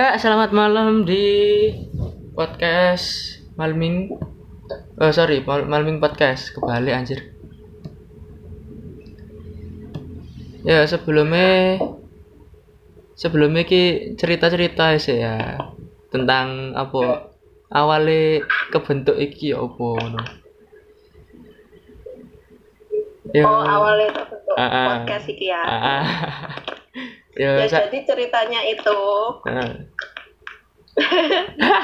Ya, selamat malam di podcast Malming. Oh, sorry, Mal Malming Podcast. Kebalik anjir. Ya, sebelumnya sebelumnya ki cerita-cerita sih ya tentang apa awalnya kebentuk iki ya apa ngono. Ya, Oh awalnya terbentuk Ah, ah. podcast iki ya. ah, ah. ya, Ya sa- jadi ceritanya itu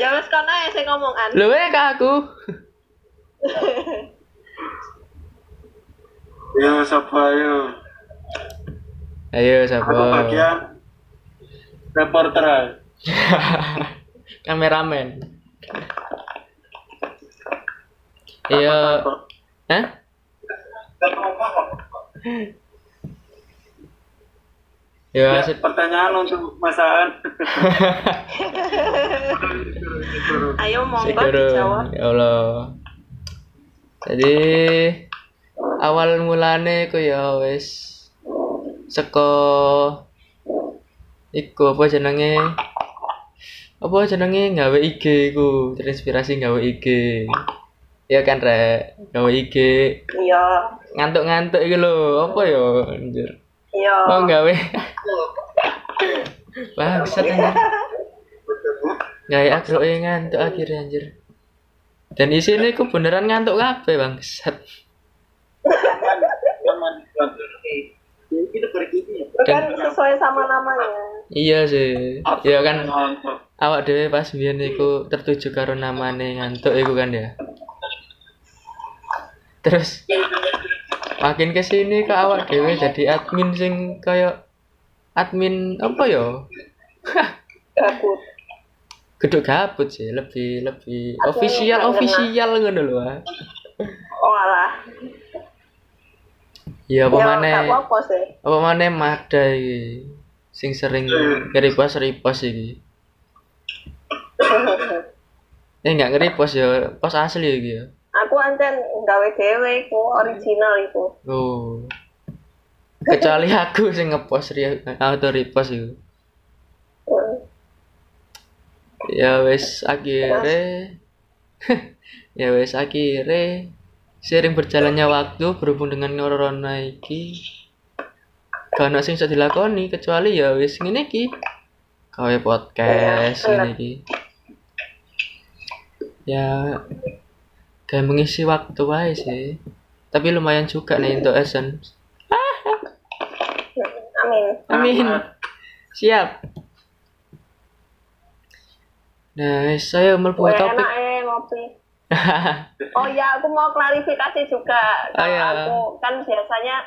ya wes kono ya saya ngomongan. Lu eh ke aku. Yo sapa yo? Ayo Aku siapa? bagian reporter. Kameramen. Iya. Hah? Ya, Ya, pertanyaan untuk Mas Aan. Ayo monggo dijawab. Ya Allah. Jadi awal mulane ku ya wis seko iku apa jenenge? Apa jenenge gawe IG ku, terinspirasi gawe IG. Ya kan rek, gawe IG Iya. ngantuk-ngantuk iki lho, apa ya anjir. Iya. Oh gawe. Bangsat anjir. Gawe agro ngantuk akhirnya anjir. Dan isinya ku beneran ngantuk kabeh bangsat. Itu kan sesuai sama namanya. Iya sih. Ya kan awak dhewe pas biyen iku tertuju karo namane ngantuk iku kan ya. Terus makin ke sini ke awak dhewe jadi admin sing kayak admin apa ya? Gabut. Geduk gabut sih, lebih lebih Admin official official ngono lho. ah. Oh alah. Ya apa Ya sih. Apa maneh Mada iki sing sering nge-repost repost iki. Eh enggak nge-repost ya, post asli iki ya. Aku ancen gawe dhewe iku original iku. Oh. Kecuali aku sing ngepost re auto repost itu. Hmm. Ya wis akhirnya ya wis akhirnya sering berjalannya waktu berhubung dengan corona iki gak ono sing iso dilakoni kecuali ya wis ngene iki gawe podcast Iya, ngene iki ya kayak mengisi waktu wae sih tapi lumayan juga nih untuk essence Amin. Amin. Siap. Nah, saya mlebu Gue topik. enak eh ngopi. Oh ya, aku mau klarifikasi juga. Oh, iya. aku kan biasanya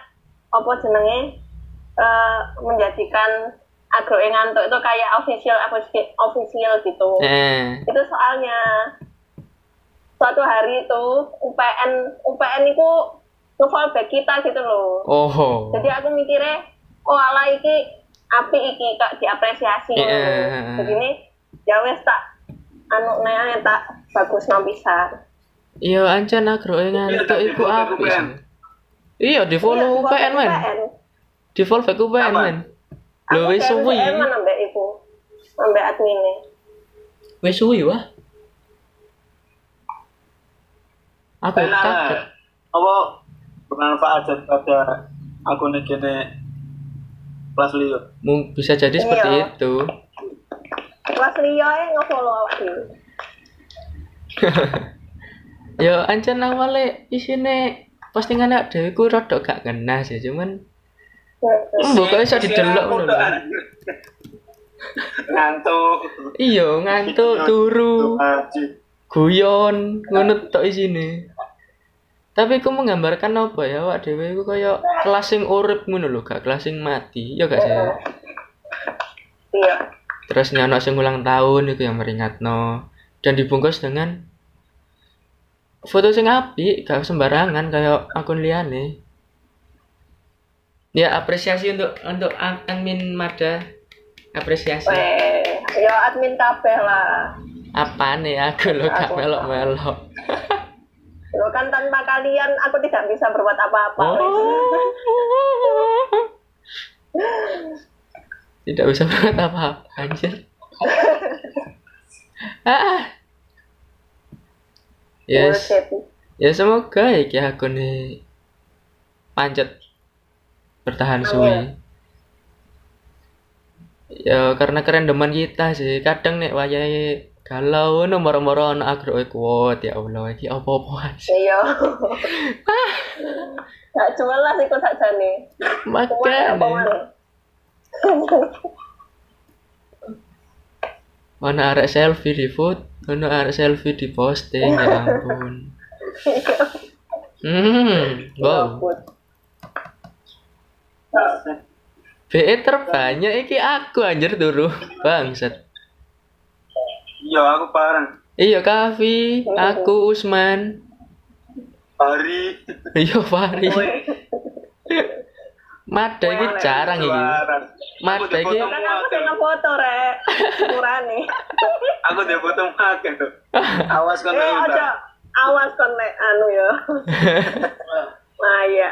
apa jenenge eh, menjadikan agro ngantuk itu kayak official official, official gitu. eh, Itu soalnya suatu hari itu UPN UPN itu nge-fallback kita gitu loh. oh. Jadi aku mikirnya, oh ala iki api iki kak diapresiasi. Iya. Jadi ini ya wes tak anu nea tak bagus bisa. Iya, ancen agro ngantuk iku apik sih. Iya, di follow UPN men. Di follow back UPN men. Lho wis suwi. Emang ambek iku. Ambek adminnya. Wis suwi wah. Aku kaget. Enak. Apa bermanfaat daripada aku nih gini kelas. Mung- bisa jadi seperti Iya. itu. Kelas liya e nge-follow awak dhewe. Ya ancen awale isine postingan awak dhewe ku rada gak ngena sih, cuman mbok kok iso didelok ngono lho. Ngantuk. Iya, ngantuk, turu, Haji. Guyon, ngono tok isine. Tapi ku menggambarkan apa ya awak dhewe iku kaya kelas sing urip ngono lho, gak kelas sing mati. Ya gak sih? Iya. Terus nek ana sing ulang tahun itu yang meringatno dan dibungkus dengan foto sing apik, gak sembarangan kayak akun liyane. Ya apresiasi untuk untuk admin Mada. Apresiasi. Weh, ya admin kabeh lah. Apa nih aku lo gak Aku- melok-melok. Lo kan tanpa kalian aku tidak bisa berbuat apa-apa. Oh. tidak bisa berkata apa-apa anjir. Ah. Yes. Ya semoga ya ki aku nih pancet bertahan suwi. Ya karena kerendeman kita sih. Kadang nek galau nomor-nomor ana agro kuat ya Allah iki apa-apa sih Iya. Gak jelas iku sakjane. Maneh? mana arek selfie di food mana arek selfie di posting ya ampun hmm wow Gabut. BE terbanyak iki aku anjir turu bangsat Iya, aku parang. iya Kavi aku Usman Hari. iya Fahri Mada iki jarang iki. Mada Aku iki Kan aku sing ngefoto rek. Murane. Aku udah foto makan tuh. Awas kan Eh aja awas kon nek anu ya. Nah iya.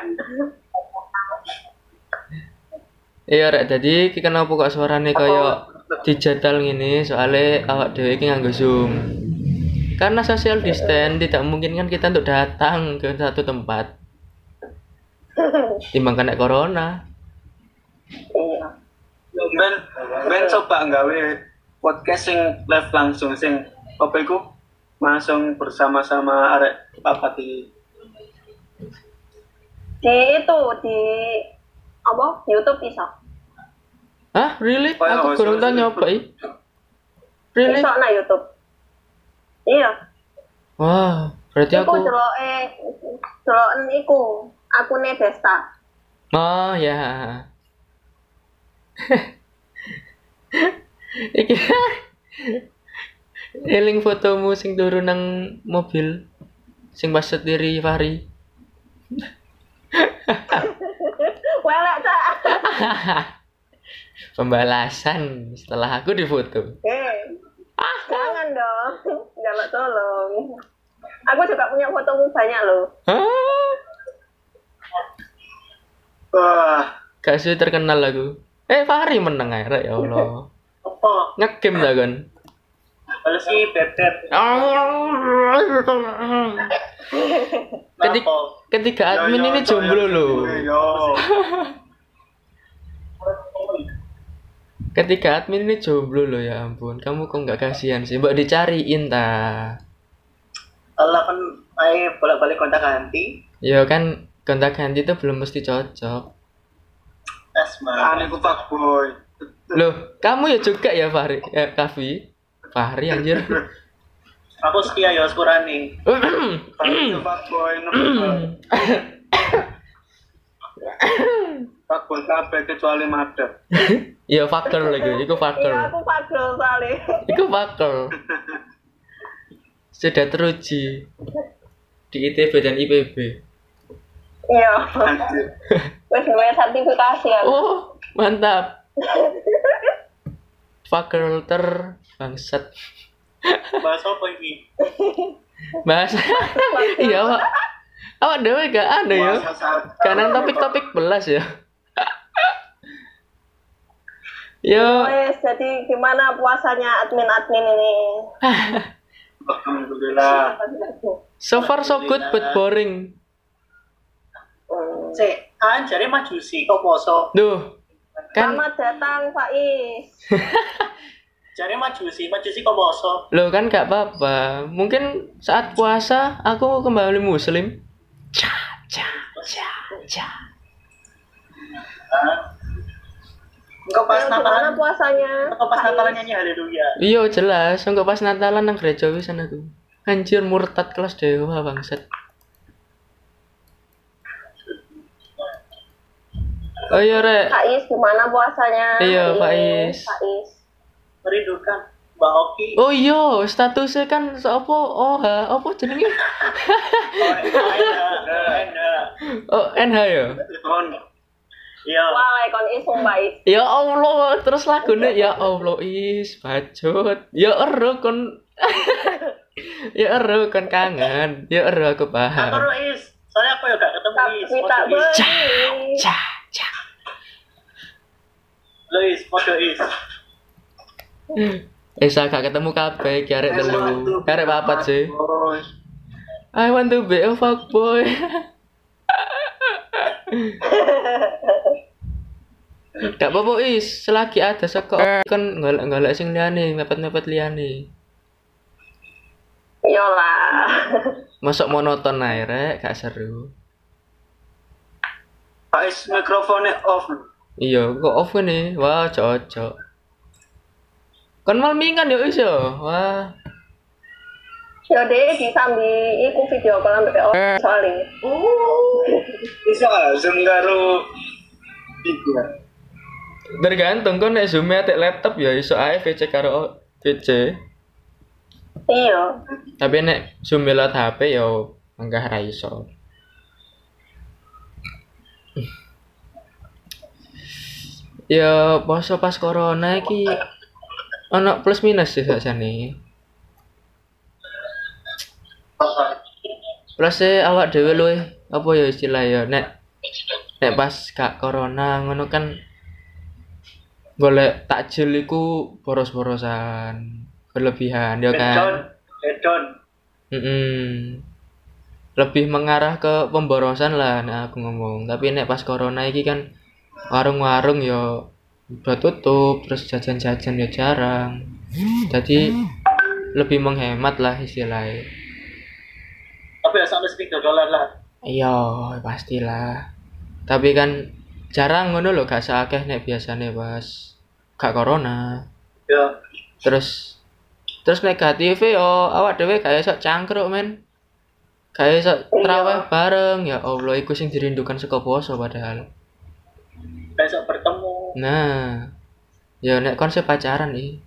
Iya rek dadi iki kenapa kok suarane kaya dijadal ngene soalnya awak dhewe iki nganggo Zoom. Karena social distance tidak mungkin kan kita untuk datang ke satu tempat. Timbang kena corona. Iya. Ben, ben coba nggawe podcast sing live langsung sing apa iku langsung bersama-sama arek papat di Di itu di apa? YouTube bisa. Hah, really? Oh, Aku kurang apa i? Really? Bisa na YouTube. Iya. Wah, berarti Iku aku deloke deloken iku akune Desta. Oh ya. Iki Eling fotomu sing turun nang mobil sing pas setiri Fahri. Welek cak. Pembalasan setelah aku difoto. Eh. Jangan dong. Jaluk tolong. Aku juga punya fotomu banyak loh. Hah? Wah, Gak sih terkenal aku. Eh Fahri menang aja ya Allah. apa? Ngekim dah kan. Kalau sih betet. Ketika, ketika admin ini jomblo loh. Yo. Ketika admin ini jomblo loh ya ampun. Kamu kok nggak kasihan sih? Mbak dicariin ta. Allah kan ayo bolak-balik kontak ganti. Ya kan kontak ganti itu belum mesti cocok. Asma. Ane ku pak boy. Loh, kamu ya juga ya Fahri? Eh, Kavi? Fahri anjir. Aku setia ya sekurani. Pak boy Pak boy kabeh kecuali madep. Iya fakir lagi, itu Iya fakir. aku pagel kali. Itu fakir. Sudah teruji di ITB dan IPB. Iya. Wes duwe sertifikasi ya. Oh, mantap. Fakulter bangsat. Bahas apa ini? Bahas. Iya, Pak. Awak dewe gak ada ya. Kanan topik-topik belas ya. Yo, Wes jadi gimana puasanya admin-admin ini? Alhamdulillah. so far so good but boring. Hmm. Cek, kan jare majusi kok poso. Duh, kan Selamat datang Faiz. Jare majusi, majusi kok poso. lo kan gak apa-apa. Mungkin saat puasa aku kembali muslim. Ca, ca, ca, ca. Engkau pas gimana Natalan, puasanya? engkau pas? Natalan nyanyi haleluya. Iya jelas, enggak pas Natalan nang gereja wisan aku. Anjir murtad kelas dewa bangsat. Oh iya rek, Faiz gimana puasanya? Iya, hari ini? Faiz. Faiz. Merindukan Mbak Oki. oh iya statusnya kan apa? Oh ha, apa jenenge? Oh, enak. Oh NH ya. Telepon. Iya. Waalaikum isu Faiz. Ya Allah, terus lagunya ya Allah is bacot. Ya ero kon Ya ero kon kangen. Ya ero aku Aku paham. Is. Soalnya aku ya gak ketemu Is. Foto Is. Ca, beli. ca, ca. Lo Is, mode is. Eh, saya gak ketemu kabeh, iki arek telu. Arek papat sih. I want to be a fuckboy. Gak apa-apa is, selagi ada seko kan golek-golek sing liyane, mepet-mepet liyane. Yolah. Masuk monoton ae rek, gak seru. Pak is mikrofonnya off. Iya, kok off nih? Wah, cocok. Kan malmingan ya is ya. Wah. Yo deh disambi iku video call ambek oh soalnya. Oh. Bisa zoom karo iku. Tergantung kan nek zoom tek laptop ya iso ae VC karo VC. Iya. Tapi nek zoom lewat HP ya enggak ra iso. Ya poso pas corona iki ana plus minus sih sakjane. Plus e awak dhewe luwih apa ya istilah ya nek nek pas gak corona ngono kan golek takjil iku boros-borosan berlebihan ya kan. hedon. Mm-mm. Lebih mengarah ke pemborosan lah nek aku ngomong. Tapi nek pas corona iki kan warung-warung ya udah tutup, terus jajan-jajan ya jarang. Jadi lebih menghemat lah istilahnya. Tapi ya sampai sekitar dolar lah. Iya, pastilah. Tapi kan jarang ngono lho gak seakeh nek biasane pas gak corona. Ya. Terus terus negatif yo awak dhewe gak iso cangkruk men. Gak iso traweh bareng ya Allah iku sing dirindukan saka poso padahal. Besok bertemu. Nah, ya nek konsep pacaran nih.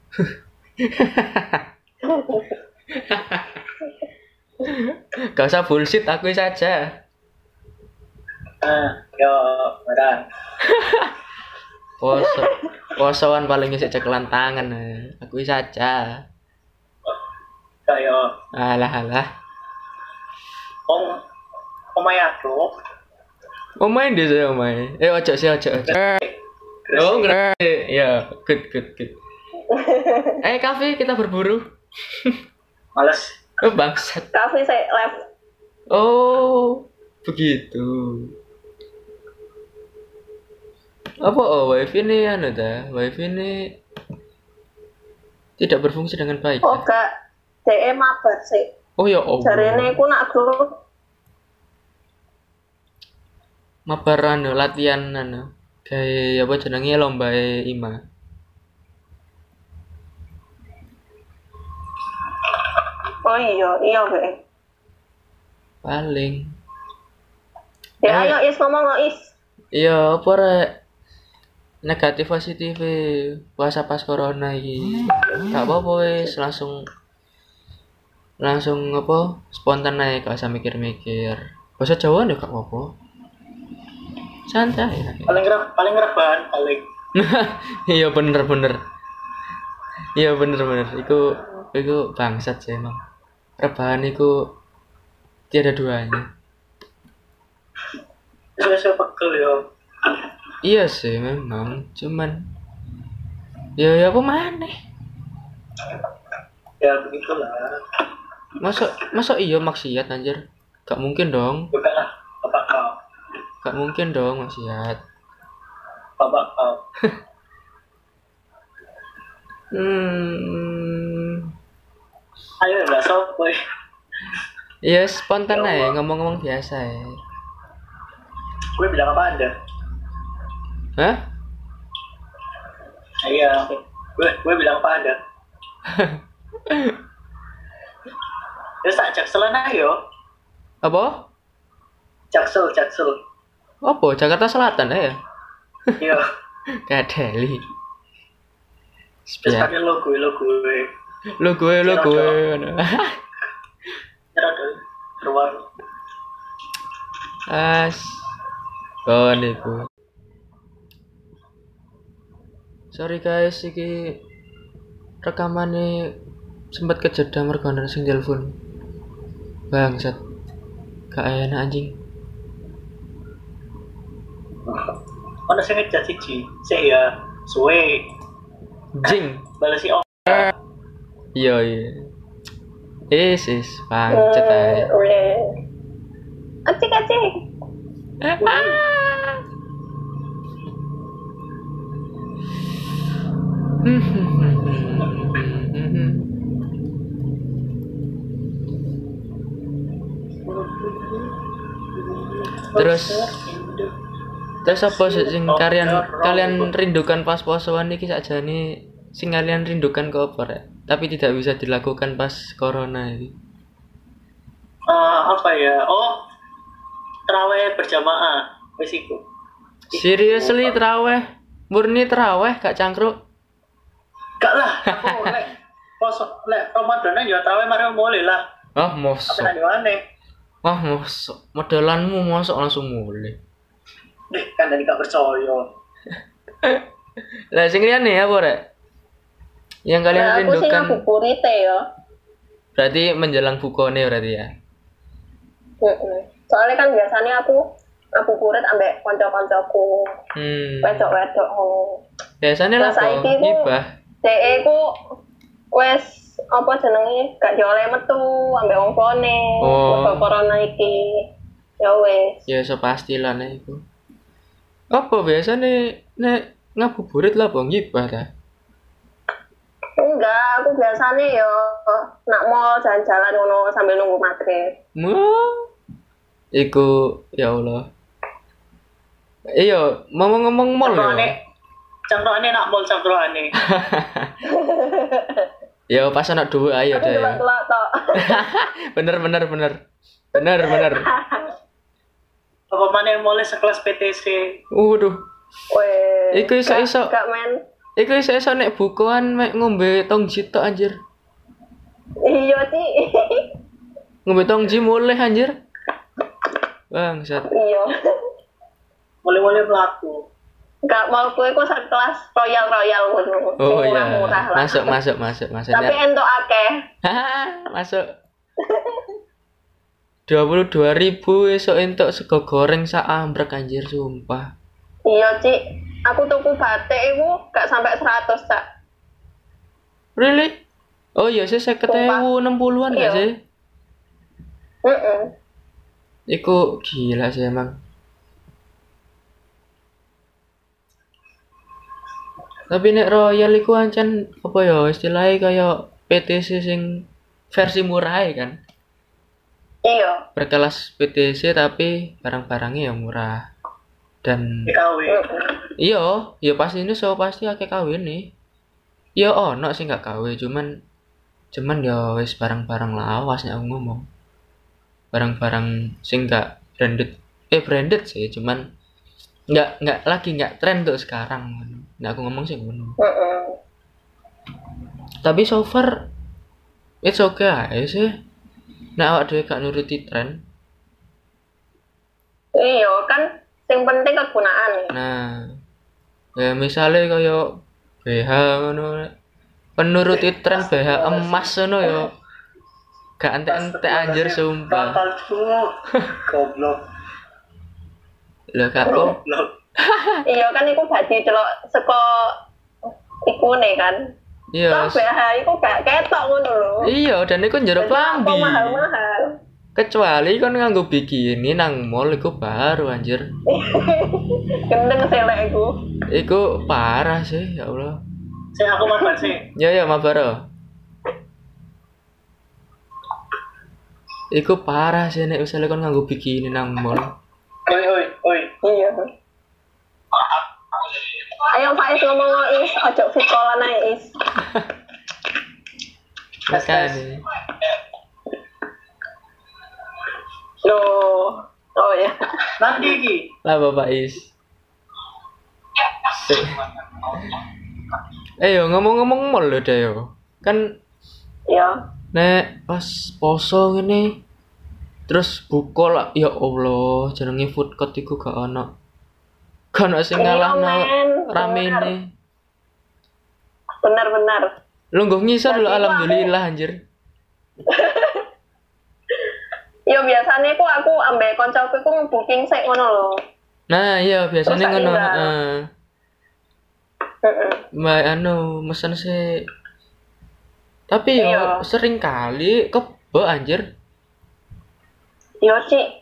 Gak usah bullshit aku saja. Nah, yo, barang. Poso, posoan paling isik cekelan tangan. eh. Aku saja. Kayak Alah alah. om omay aku. Omain deh saya omain. Eh ojo sih ojo ojo. Oh ngerti. Ya, good good good. Eh kafe kita berburu. Males. Oh bangsat. Kafe saya live. Oh begitu. Apa oh wifi ini anu dah? Wifi ini tidak berfungsi dengan baik. Oh ya? gak DM mabar sih. Oh ya Allah. Jarene iku nak grup Mabar anu latihan anu. Kayak apa jenenge lomba IMA. Oh iya, iya be. Paling. Ya Eh. ayo is ngomong lo is. Iya, apa rek? Negatif positif e. puasa pas corona iki. Gak apa-apa wis, langsung langsung apa? Spontan aja gak usah mikir-mikir. Bahasa Jawa ya gak apa-apa. Santai. Paling rep, paling rebahan paling. iya bener bener. Iya bener bener. Iku iku bangsat sih emang. Rebahan iku tiada duanya. Saya pegel yo. Iya sih memang, cuman ya ya apa maneh? Ya begitulah. Masa masa iya maksiat anjir? Gak mungkin dong. Bapak kau, Gak mungkin dong maksiat. bapak kau. Hmm. Ayo lah sob boy. Ya spontan aja ngomong-ngomong biasa ya. Gue bilang apa anda? Hah? Iya. Gue gue bilang apa anda? Ya tak jakselan ayo. Apa? Jaksel, jaksel. Apa? Jakarta Selatan ya? Iya. Kayak Delhi. Terus pakai logo, logo. Nyerah dulu. Ruang. As. Kon iku. Sorry guys, iki rekamane sempat kejeda mergo ana sing telepon. Bangsat. Gak enak anjing. Ono sing ngejat siji. Sik ya. suwe Jing. balesi om Iya iya. Is is pancet ae. Hmm, udah. Terus terus apa sih sing kalian kalian rindukan pas posoan iki sakjane sing kalian rindukan ke apa rek? Tapi tidak bisa dilakukan pas corona ini. Eh, apa ya oh terawih berjamaah wis iku Seriously teraweh? Murni teraweh gak cangkruk? Gak lah aku lek poso lek Ramadan ya terawih mari mulai lah Ah, apa mosok. nang mana Wah, mosok. Modelanmu mosok langsung mulai. deh kan tadi gak percaya Lah sing liyane apa rek? Yang kalian Nah, aku sih rindukan ngabuburit ya. berarti menjelang bukone berarti ya. Heeh. Soalnya kan biasanya aku ngabuburit ambek kanca-kancaku, Hmm. wedok-wedok ngono. Biasanya lah Lah, saiki Dek ku wes apa jenenge gak dioleh metu ambek wong kone. Oh. Corona iki. Ya wes. Ya so pastilah nek iku. Apa biasanya nek ngabuburit lah bang hibah ta? Enggak, aku biasanya ya nak mau jalan-jalan ngono sambil nunggu maghrib. Wah. Iku ya Allah. Iya, ngomong-ngomong mall cangkrokane ya. Cangkrokane nak mall cangkrokane Ya pas anak dua ayo deh ya. Bener bener bener. Bener bener. apa mana mulai sekelas PTC Waduh. Weh. Iku iso-iso. Gak, gak men. Iku iso-iso nek bukuan mek ngombe tongji tok anjir. Iya, Ci. Ngombe tongji mulai anjir. Bangsat. iya. mulai-mulai melaku Gak mau kue ku sekelas royal-royal ngono. Oh iya. murah-murah lah. Masuk masuk masuk masuk. Tapi entuk akeh. Masuk. Dua puluh dua ribu esok entuk sego goreng sak ambrek anjir sumpah. Iya, Ci. Aku tuku batik iku gak sampai 100, Cak. Really? Oh iya sih saya ketemu enam puluhan gak Iya. sih? Heeh. Iku gila sih emang. Tapi nek Royal iku ancen apa ya istilahnya kayak PTC sing versi murah kan. Iya. Berkelas PTC tapi barang-barangnya ya murah. Dan iya, ya pasti ini so pasti akeh kawin nih. Ya ono sih nggak kawin, cuman cuman ya wis barang-barang lawas nek aku ngomong. Barang-barang sing nggak branded eh branded sih, cuman nggak nggak lagi nggak tren tuh sekarang. Nah aku ngomong sih ngono. Heeh. Tapi so far it's okay aja sih. Nah awak dhewe gak nuruti tren. Iya, kan sing penting kegunaan. Nah, ya misalnya kaya BH ngono penuruti tren BH emas ngono ya. Gak entek-entek anjir sumpah. Goblok Lho goblok Iya kan iku badi delok saka ikune kan. Iya. Toh BH iku gak ketok ngono lho. Iya, dan iku njero klambi. mahal-mahal. Kecuali kon nganggo bikini nang mall iku baru anjir. Gendeng selek iku. Iku parah sih, ya Allah. saya aku mabar sih Ya ya mabaro. Iku parah sih nek misalnya kon nganggo bikini nang mall. Oi oi oi Iya. Ayo Pak Is ngomong ngomong Is, ojo fikolan ae Is. Makanya. Loh. Oh ya. nanti iki Lah Bapak Is. Si- Eh yo ngomong-ngomong mall lho deh yo. Kan Ya. nek pas poso ngene terus buka lah ya Allah jenenge food court iku gak ono. Gak ono sing Iya, ngalahno men. ramene. Benar-benar. Lu nggak ngisor Berarti alhamdulillah anjir. Yo biasanya ku aku ambek koncoku ku nge-booking sik ngono lho. Nah, iya biasanya ngono, heeh. Heeh. Mbak anu mesen sih. Tapi yo Iya. sering kali kebo anjir Yo sih,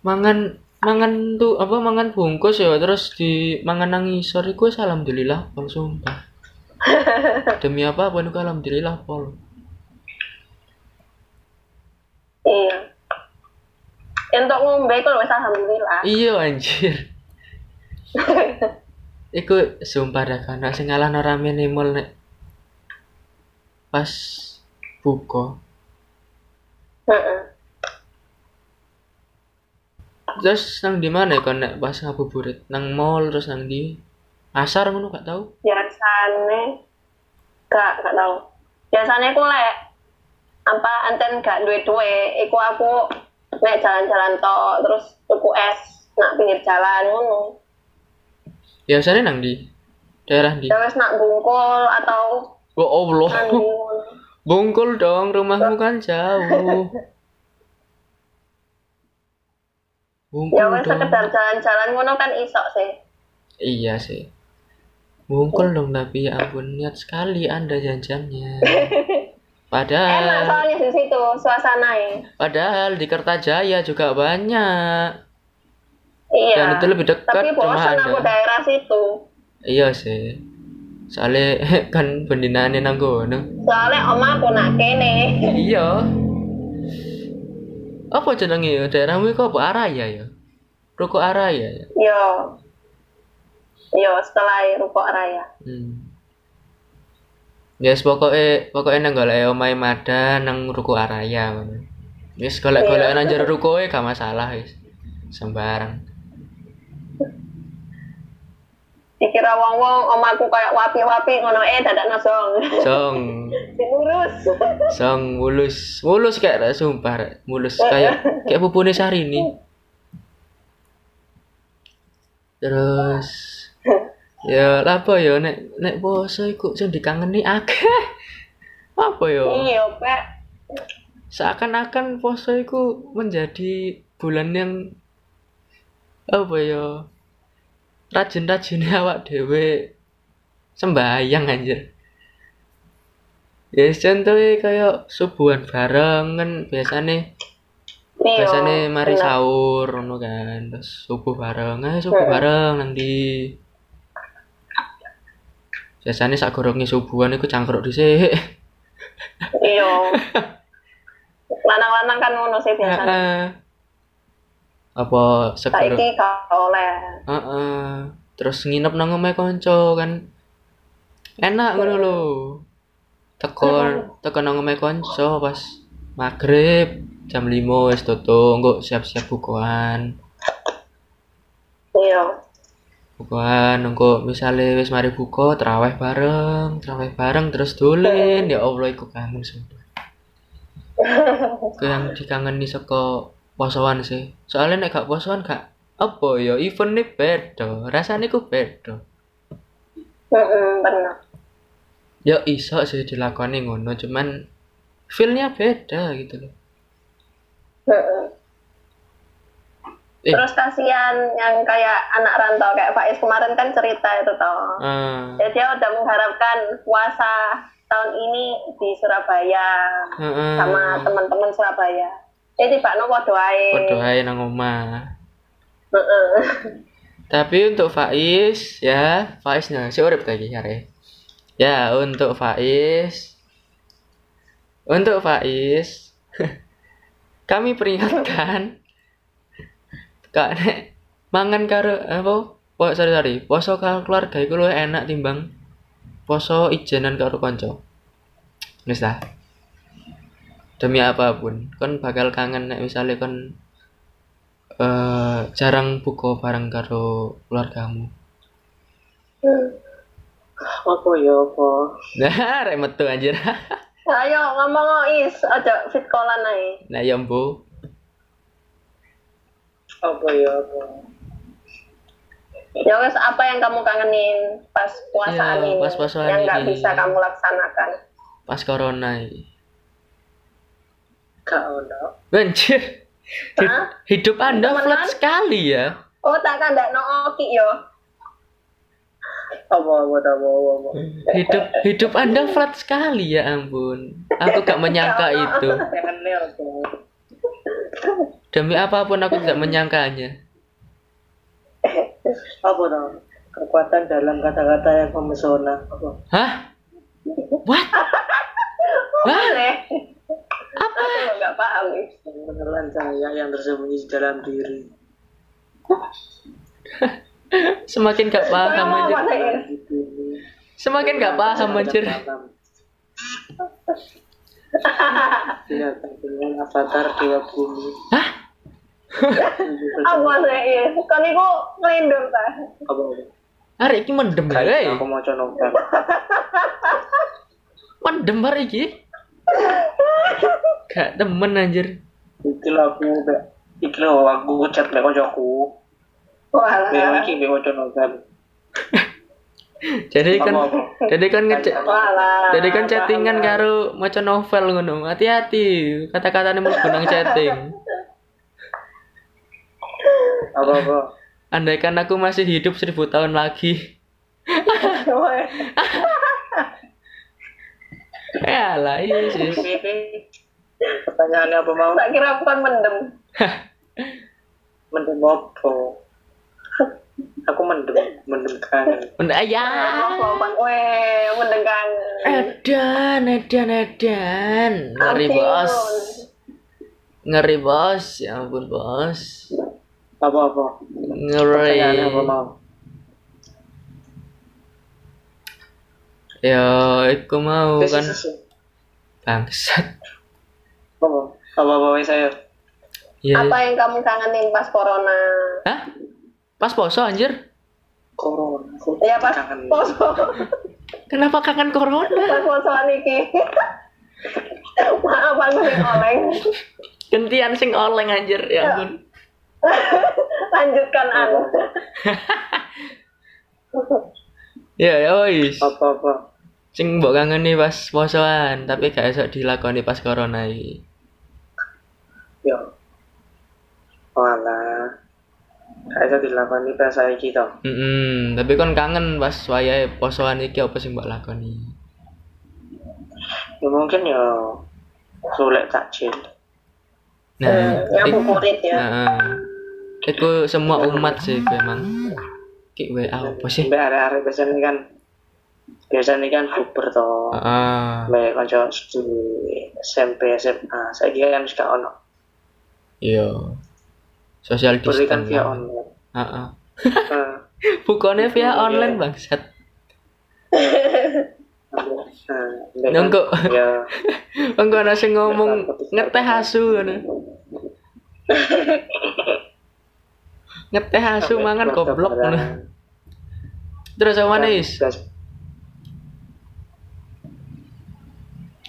mangan mangan tuh apa mangan bungkus ya terus di mangan nang ngisor iku wis alhamdulillah pol sumpah. Demi apa pun iku alhamdulillah pol. iya. Untuk ngombe itu wis alhamdulillah. Iya anjir. Iku sumpah dah kan sing ngalahno rame mall nek pas buka. Heeh. Terus nang di mana ya kon nek pas ngabuburit? Nang mall terus nang di pasar ngono gak tahu. Biasane gak gak tahu. Biasanya aku lek apa anten gak duwe-duwe, iku aku nek jalan-jalan tok terus tuku es nak pinggir jalan ngono. Biasanya nang di daerah di. Ya wis nak bungkul atau Oh Allah. Bungkul dong, rumahmu kan jauh. Bungkul Ya dong. sekedar jalan-jalan ngono kan isok sih. Iya sih. Bungkul dong tapi ya ampun niat sekali Anda janjannya. Enak Padahal soalnya di situ suasananya. padahal di Kertajaya juga banyak. Iya. Dan itu lebih dekat Tapi bosan aku daerah situ. Iya sih. Soalnya kan pendinaannya nang kono. Soalnya oma aku nak kene. Iya. Apa jenenge ya? Daerahmu iku apa Araya ya? Ruko Araya ya? Yo. Yo setelah Ruko Raya. Hmm. Yes, pokoknya pokoknya nang golek omahe Mada nang Ruko Araya ngono. Wis golek-golek Iya. jero rukoe gak masalah wis. Sembarang. Dikira wong-wong omaku kayak wapi-wapi ngono eh dadak nosong. Song, Diurus. song mulus. Mulus kayak ra, sumpah mulus kayak kayak pupune Sarini. Terus ya apa ya nek nek poso iku sing dikangeni akeh. Apa ya? Iya, Pak. seakan-akan poso itu menjadi bulan yang apa ya rajin-rajin awak dewe sembahyang anjir ya contohnya kayak subuhan bareng kan biasanya Iya. biasanya mari bener. sahur ngono kan terus subuh bareng eh subuh bareng nanti biasanya sak gorongnya subuhan itu cangkruk dhisik Iya. Lanang-lanang kan ngono sih biasanya. Apa segoro Saiki oleh. Heeh. Terus nginep nang omahe kanca kan. Enak ngono lho. Teko teko nang omahe kanca pas maghrib jam 5 wis tutup, engko siap-siap bukuan. Iya. Bukuan engko misale wis mari buka traweh bareng, traweh bareng terus dolen. Ya Allah iku kangen sumpah. Yang dikangeni saka posoan sih. Soalnya nek gak posoan gak apa ya event nih beda, rasanya ku beda. Heeh, bener. ya iso sih dilakoni ngono cuman feelnya beda gitu loh Heeh. Eh. Terus kasihan yang kayak anak rantau kayak Faiz kemarin kan cerita itu toh. Ah, Ya dia udah mengharapkan puasa tahun ini di Surabaya heeh. sama teman-teman Surabaya. Eh no podo ae. Padha ae nang omah. Heeh. tapi untuk Faiz ya Faiz nah si urip lagi hari ya untuk Faiz. Untuk Faiz kami peringatkan kak nek mangan karo apa? Po sorry sorry. Poso karo keluarga iku luwih enak timbang poso ijenan karo kanca. Wis lah demi apa pun kon bakal kangen nek misalnya kon eh jarang buka bareng karo keluargamu Apa ya apa? nah rek metu anjir Ayo ngomong is, aja fit kolan ae. nah ya mbu Apa ya apa? Ya wes apa yang kamu kangenin pas puasaan Ya, ini pas puasaan yang nggak bisa kamu laksanakan? pas corona ini Gak ono. anjir Hid- Hah? hidup anda Temenan? flat sekali ya Oh tak kandak no oki yo. Hidup hidup Anda flat sekali ya ampun. Aku gak menyangka itu. Demi apa pun aku tidak menyangkanya. Apa dong? Kekuatan dalam kata-kata yang memesona. Apa? Hah? What? Boleh. Apa? Aku nggak paham menelan cahaya yang tersembunyi di dalam diri. Semakin gak paham bumi. Semakin gak paham anjir. Iya, dengan avatar dewa bumi. Hah? Apa sih? Kan iku ngelindur ta. Apa? Hari ini mendem ya, aku mau novel. Mendem hari ini. Gak temen anjir. Iki lah aku udah. Iki lah aku chat lek. Walah. Dewa iki mbek kanca novel. Jadi kan jadi kan ngecek jadi kan chattingan karo maca novel ngono. Hati-hati kata-katanya mau gunang chatting. Apa apa? Andaikan aku masih hidup seribu tahun lagi. Ya lah, iya sih. Pertanyaannya apa mau? Tak kira bukan mendem. Mendem apa? Aku mendem, mendem kangen. Benda ya. Apa bang? Weh, mendem kangen. Edan, edan, edan. Ngeri bos. Ngeri bos. Ya ampun bos. Apa apa? Ngeri. Pertanyaannya apa mau? Ya, aku mau kan bangsat. Apa? Apa apa saya? Ya. Apa yang kamu kangenin pas corona? Hah? Pas poso anjir. Corona. Ya pas kangen. poso. Kenapa kangen corona? Pas posoan iki. Maaf aku sing oleng. Gentian sing oleng anjir, ya ampun. Lanjutkan aku. Ya, ya wis. Apa apa? Sing mbok kangeni pas posoan, tapi gak esok dilakoni pas corona iki. Ya. Wala. Kayak iso dilakoni pas saiki to. Mm tapi kon kangen pas wayahe posoan iki apa sing mbok lakoni? Ya mungkin ya sulit takjil. Nah, Hmm, ik- ngabuburit ya. Heeh. Iku semua umat sih iku emang. Ki WA apa sih? Mbak arek-arek biasanya kan biasanya kan bukber to. Heeh. Mbak kanca di SMP SMA. Saiki kan suka ono. Iya. Social Beri kan distance. via lah. online. Heeh. Heeh. Bukannya via online bangsat. Nunggu. Ya. Engko ana sing ngomong ngeteh asu ngono. Ngeteh asu mangan goblok ngono. Terus sama mana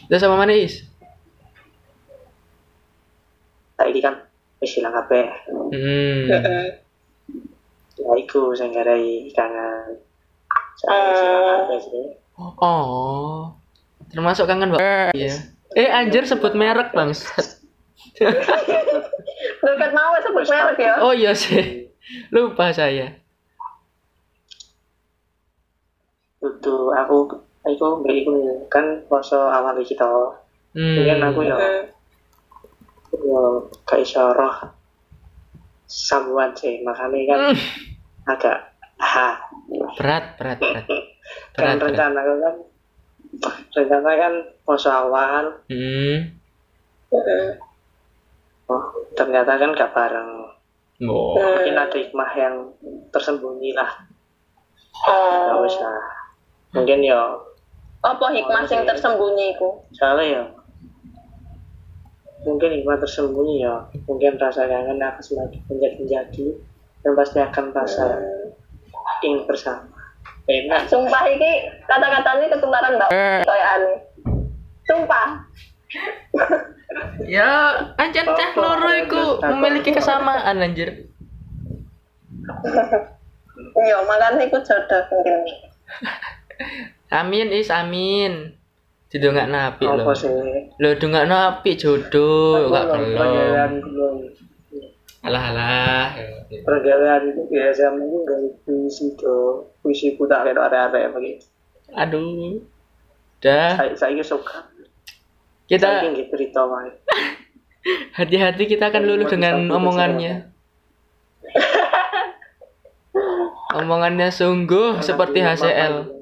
Terus sama mana is? Saiki kan wis ilang kabeh. Hmm. Ya iku sing garai kangen. Kabeh sih. Oh. Termasuk kangen Mbak. Iya. Eh anjir sebut merek bangsat. Dekat mau sebut merek ya. Oh iya sih. Lupa saya. Tutu aku aku mbak iku kan poso awal iki to. Hmm. Mungkin aku ya Hmm. ya gak iso roh sambuan sih makanya kan Hmm. agak ha Berat, berat, berat. Berat, kan berat. rencana aku kan rencana kan poso awal Hmm. Hmm. oh ternyata kan gak bareng Oh. mungkin ada hikmah yang tersembunyi lah gak Oh. usah mungkin ya Apa hikmah sing tersembunyi iku? soalnya ya mungkin hikmah tersembunyi ya mungkin rasa kangen akan semakin menjadi-menjadi dan pasti akan rasa ingin bersama enak Sumpah iki kata-katanya ketularan mbak kayak aneh. Sumpah. Ya, anjir cah loro iku memiliki kesamaan anjir. Iya, makanya iku jodoh mungkin. Amin is amin. Didongak napi lho. apa sih? Lho dongak napi jodoh gak belum alah alah. Pergaulan itu biasa mungkin gak puisi tuh puisi ku tak ada area-area begitu aduh. Udah saya saya suka. Kita cerita hati-hati kita akan luluh dengan omongannya. Omongannya sungguh seperti HCL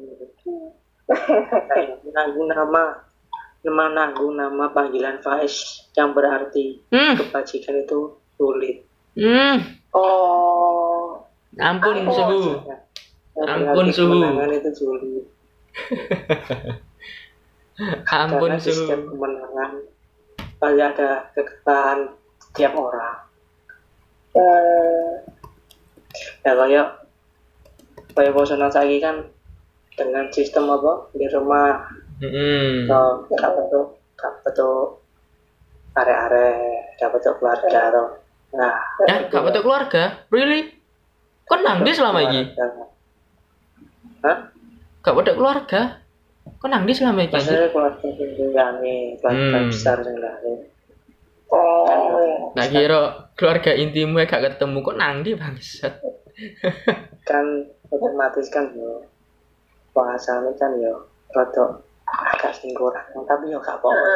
nanggung nama nama nanggung nama panggilan Faiz yang berarti hmm. kebajikan itu sulit. Hmm. Oh. ampun suhu. Yang Ampun, suhu. itu sulit. Ampun karena di setiap suhu kemenangan pasti ada kekalahan setiap orang. Eh, ya kayak kayak bosan lagi kan dengan sistem apa? Di rumah. Hmm atau gak betul gak betul are-are gak betul keluarga atau nah ya gak betul keluarga? Really? Kok nang di selama ini. Hah? gak betul keluarga? Kok nang di selama ini? Maksudnya keluarga nih keluarga Hmm. besar yang lain Oh. Nah kira keluarga intimu ya gak ketemu kok nang di bangsat. kan otomatis kan bahasanya kan yo rada agak sing kurang tapi yo gak apa-apa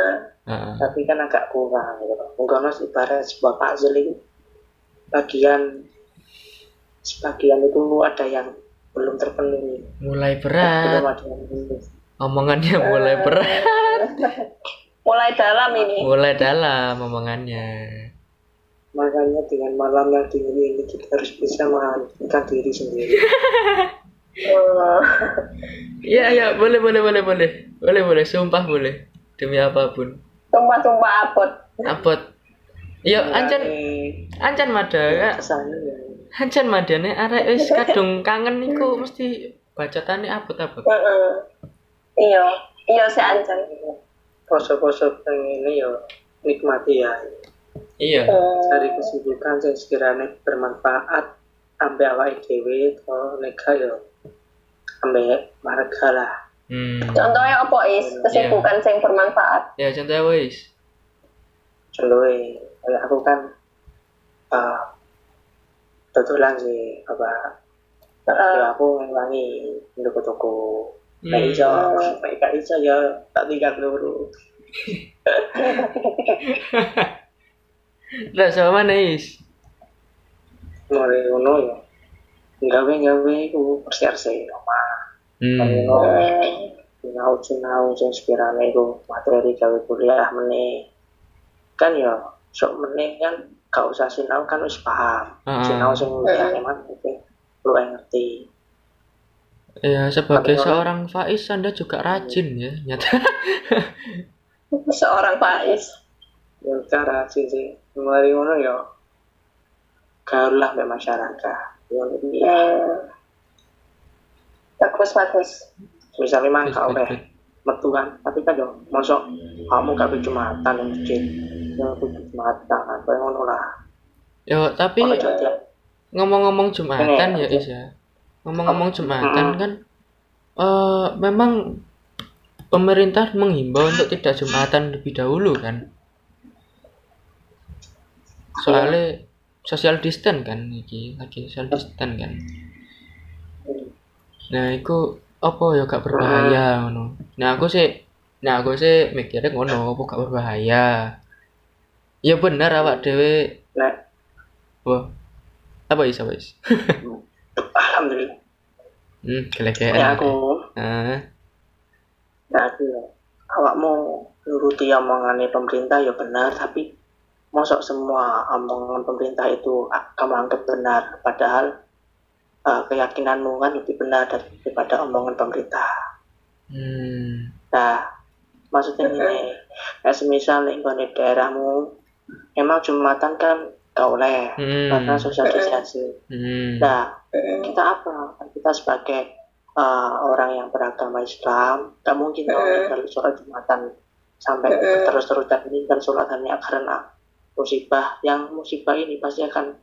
Heeh. tapi kan agak kurang gitu mungkin mas ibarat sebuah puzzle itu bagian sebagian itu ada yang belum terpenuhi mulai belum berat. ada yang penuh. Omongannya mulai berat. Mulai dalam ini. Mulai dalam omongannya. makanya dengan malam yang dingin ini kita harus bisa menghentikan diri sendiri Oh. Iya iya boleh boleh boleh boleh. Boleh boleh sumpah boleh. Demi apa pun. Tumpah-tumpah apot. Apot. Iya ancan ancan mada ya. ya Ancan madane arek wis kadung kangen niku mesti bacotane apot-apot. Heeh. Iya. Iya si Ancan. pose-pose yang ini ya nikmati ya Iya. Hmm. cari kesibukan yang sekiranya bermanfaat sampai awake dhewe atau nega ya sampai warga lah Hmm. Contohnya apa is? Kesibukan sing bermanfaat. Ya contohnya wis. contohnya kayak aku kan uh, kebetulan sih apa ya aku ngewangi toko-toko Hmm. Nek iso, gak iso ya tak tinggal dulu. Lah sama mana is? Mulai ngono ya. Gawe-gawe iku persiarse omah. Hmm. Ngono. Hmm. sinau-sinau sing sekiranya itu materi gawe kuliah meneh kan ya sok meneh kan gak usah sinau kan wis paham Ah. sinau sing liyane mah mungkin lu yang ngerti Ya sebagai Tapi orang- seorang Faiz Anda juga rajin ya nyata. Seorang Faiz. ya cara sih sih mulai ngono ya gaul lah masyarakat ya Hmm. Bagus bagus. misalnya mah Baik, baik. metu kan tapi kan yo mosok kamu gak be jumatan yang masjid ya kudu jumatan kan kayak ngono lah Yo tapi ngomong-ngomong Jumatan ya Is ya. Ngomong-ngomong Jumatan kan eh memang pemerintah menghimbau untuk tidak Jumatan lebih dahulu kan. Soalnya social distance kan lagi social distance kan. Nah, itu apa ya gak berbahaya ngono. Nah, aku sih nah aku sih mikirnya ngono, apa gak berbahaya. Ya bener awak dhewe nek Wah. Apa is apa is? alhamdulillah Hmm, gelegean. ya aku Ah, ya aku ya awakmu nuruti omongannya pemerintah ya benar tapi mosok semua omongan pemerintah itu kamu anggap benar padahal eh, keyakinanmu kan lebih benar daripada omongan pemerintah hmm. nah maksudnya ini ya semisal di daerahmu emang jumatan kan gak oleh Hmm. karena sosialisasi Hmm. nah kita apa kita sebagai uh, orang yang beragama Islam tak mungkin dong Mm. kalau sholat jumatan sampai Mm. terus-terusan ini dan sholat hanya karena musibah yang musibah ini pasti akan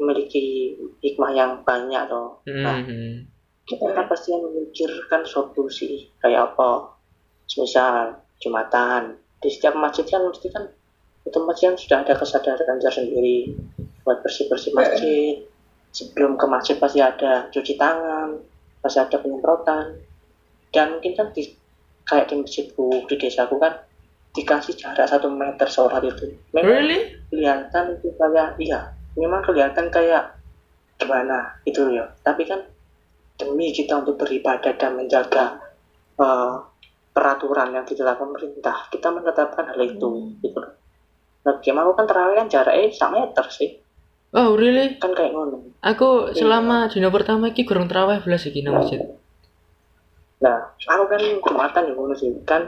memiliki hikmah yang banyak toh nah Hmm. kita kan pasti memikirkan solusi kayak apa misal jumatan di setiap masjid kan mesti kan itu masjid kan sudah ada kesadaran tersendiri buat bersih-bersih masjid. Sebelum ke masjid pasti ada cuci tangan, pasti ada penyemprotan. Dan mungkin kan di, kayak di masjidku, di desaku kan dikasih jarak satu meter sholat itu. Memang Really? kelihatan itu kayak, iya, memang kelihatan kayak gimana itu ya. Tapi kan demi kita untuk beribadah dan menjaga eh, peraturan yang ditetapkan pemerintah, kita menetapkan hal itu. Gitu. loh. Nah, gimana kan terawih kan jaraknya sak meter sih, Oh, really? kan kayak ngono. Aku selama dino pertama iki kurang terawih belas iki nang masjid. Nah, aku kan jumatan ya ngono sih kan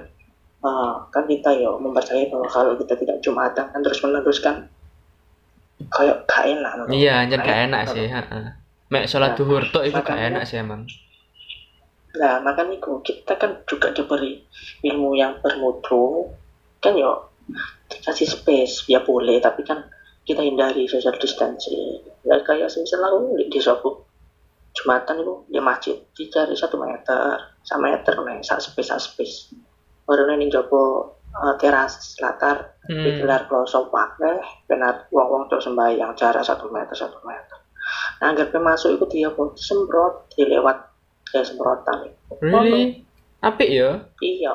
eh, kan kita ya mempercayai bahwa kalau kita tidak jumatan kan terus meneruskan kayak gak enak. ngono. Iya, anjir gak Kayak- enak sih, heeh. Mek salat Nah, duhur tok iku gak enak sih emang. Nah, makanya itu kita kan juga diberi ilmu yang bermutu, kan yo dikasih space ya boleh, tapi kan kita hindari social distancing. Ya kayak semisal aku di, di Jumatan itu di masjid dicari satu meter, satu meter nih, satu space, satu space. Baru nih jopo eh, teras latar Hmm. digelar pelosok wakeh, benar wong-wong tok sembahyang jarak satu meter, satu meter. Nah, agar masuk itu dia pun semprot, dilewat kayak semprotan. Really? Apik ya? Iya.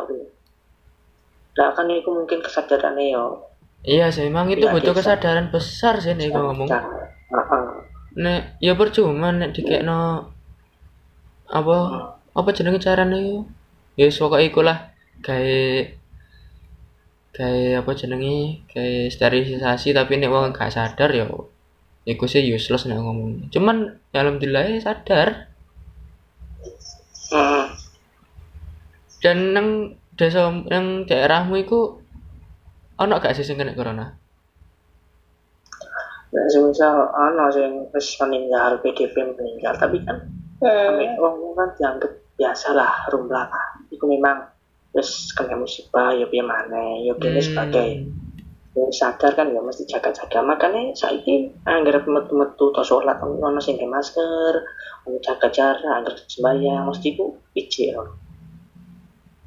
Nah, kan itu mungkin kesadarannya yo. Iya sih, emang itu butuh kesadaran besar sih nek ngomong. Heeh. Nek ya percuma nek dikekno apa apa jenenge carane yo? Ya wis pokoke iku lah gawe gawe apa jenenge gawe sterilisasi tapi nek wong gak sadar yo iku sih useless nek ngomong. Cuman ya alhamdulillah ya sadar Heeh. dan nang desa nang daerahmu iku ono gak sih sing kena corona? Nah, semisal ana sing wis meninggal, PDP meninggal, tapi kan Hmm. wong kan dianggap biasa lah, rumlah lah. Iku memang wis kena musibah ya piye maneh, ya Hmm. sebagai ya sadar kan ya mesti jaga-jaga makanya saiki anggar metu-metu to sholat ono sing pakai masker ono jaga jarak anggar sembahyang mesti ku pijik ya.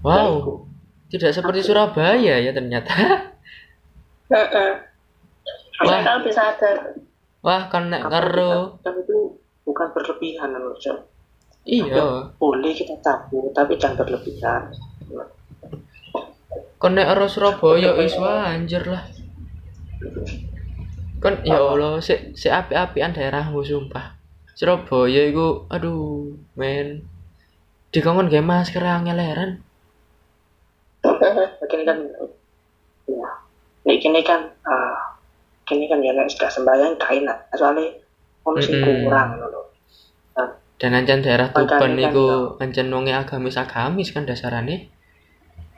Wow. Tidak seperti Surabaya ya ternyata. Wah. Lebih sadar. Wah, kan nek Apa karo itu bukan berlebihan menurut iya, boleh kita tabu tapi jangan berlebihan kon nek karo Surabaya is wah anjir lah. Kon ya Allah, sik sik apik-apikan daerahmu sumpah. Surabaya iku aduh, men. Dikongkon gawe masker angel heran. ini kan ya ini kini kan ah kini kan ya nek sudah sembahyang gak enak soalnya kurang loh Dan ancen daerah Tuban kan, iku ancen wonge agamis-agamis kan dasarane.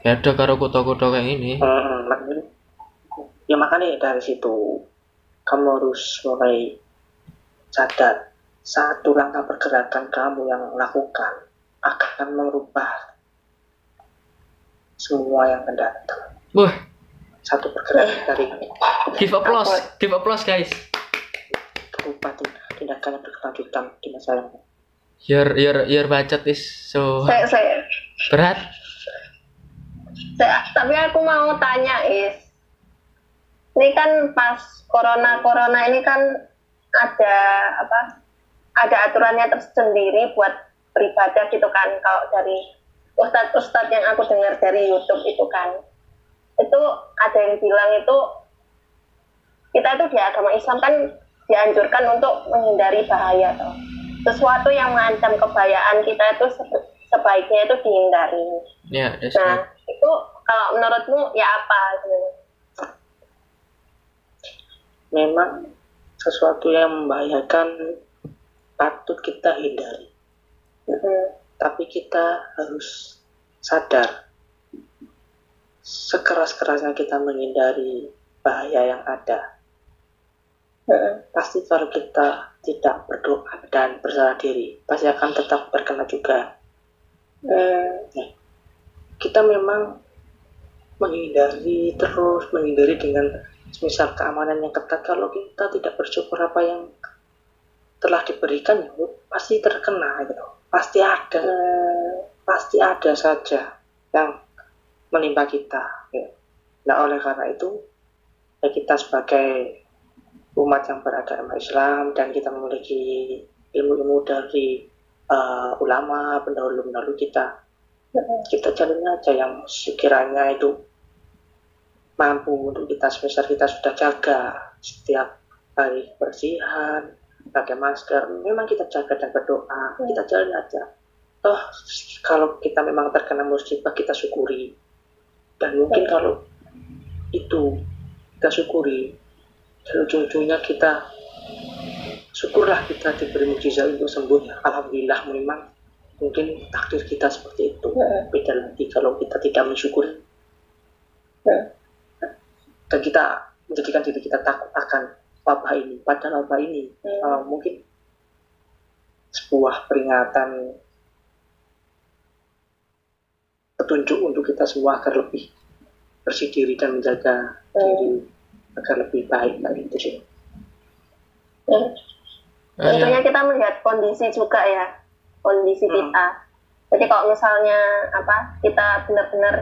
Beda karo kota-kota kayak ini. Hmm, makanya ya makanya dari situ kamu harus mulai sadar satu langkah pergerakan kamu yang lakukan akan merubah semua yang akan datang Wah, satu pergerakan dari give applause, give applause guys. berubah tindakan yang berkelanjutan di masa yang Your your your budget is so Saya, saya, berat. Tapi aku mau tanya is, ini kan pas corona corona ini kan ada apa? Ada aturannya tersendiri buat beribadah gitu kan. Kalau dari ustadz ustadz yang aku dengar dari YouTube itu kan, itu ada yang bilang itu kita itu di agama Islam kan dianjurkan untuk menghindari bahaya toh. Sesuatu yang mengancam kebayaan kita itu sebaiknya itu dihindari. Ya, that's Nah, right. Itu kalau menurutmu ya apa? sebenarnya? memang sesuatu yang membahayakan patut kita hindari Mm-mm. tapi kita harus sadar sekeras-kerasnya kita menghindari bahaya yang ada Mm-mm. pasti kalau kita tidak berdoa dan bersalah diri pasti akan tetap terkena juga Hmm. Kita memang menghindari terus menghindari dengan misal keamanan yang ketat kalau kita tidak bersyukur apa yang telah diberikan ya pasti terkena gitu pasti ada pasti ada saja yang menimpa kita ya. nah oleh karena itu ya kita sebagai umat yang beragama Islam dan kita memiliki ilmu-ilmu dari uh, ulama pendahulu-pendahulu kita kita jalani aja yang sekiranya itu mampu untuk kita sebesar kita sudah jaga setiap hari bersihan pakai masker. Memang kita jaga dan berdoa Hmm. kita jalan aja. Toh kalau kita memang terkena musibah kita syukuri. Dan mungkin Hmm. kalau itu kita syukuri dan ujung-ujungnya kita syukurlah kita diberi mujizat untuk sembuh. Alhamdulillah memang mungkin takdir kita seperti itu Hmm. beda lagi kalau kita tidak mensyukuri Hmm. dan kita menjadikan diri kita takut akan wabah ini padahal wabah ini Hmm. uh, mungkin sebuah peringatan petunjuk untuk kita semua agar lebih bersih diri dan menjaga diri agar lebih baik nah, itu sih Ya. Eh, Tentunya kita melihat kondisi juga ya, kondisi Hmm. kita. Jadi kalau misalnya apa kita benar-benar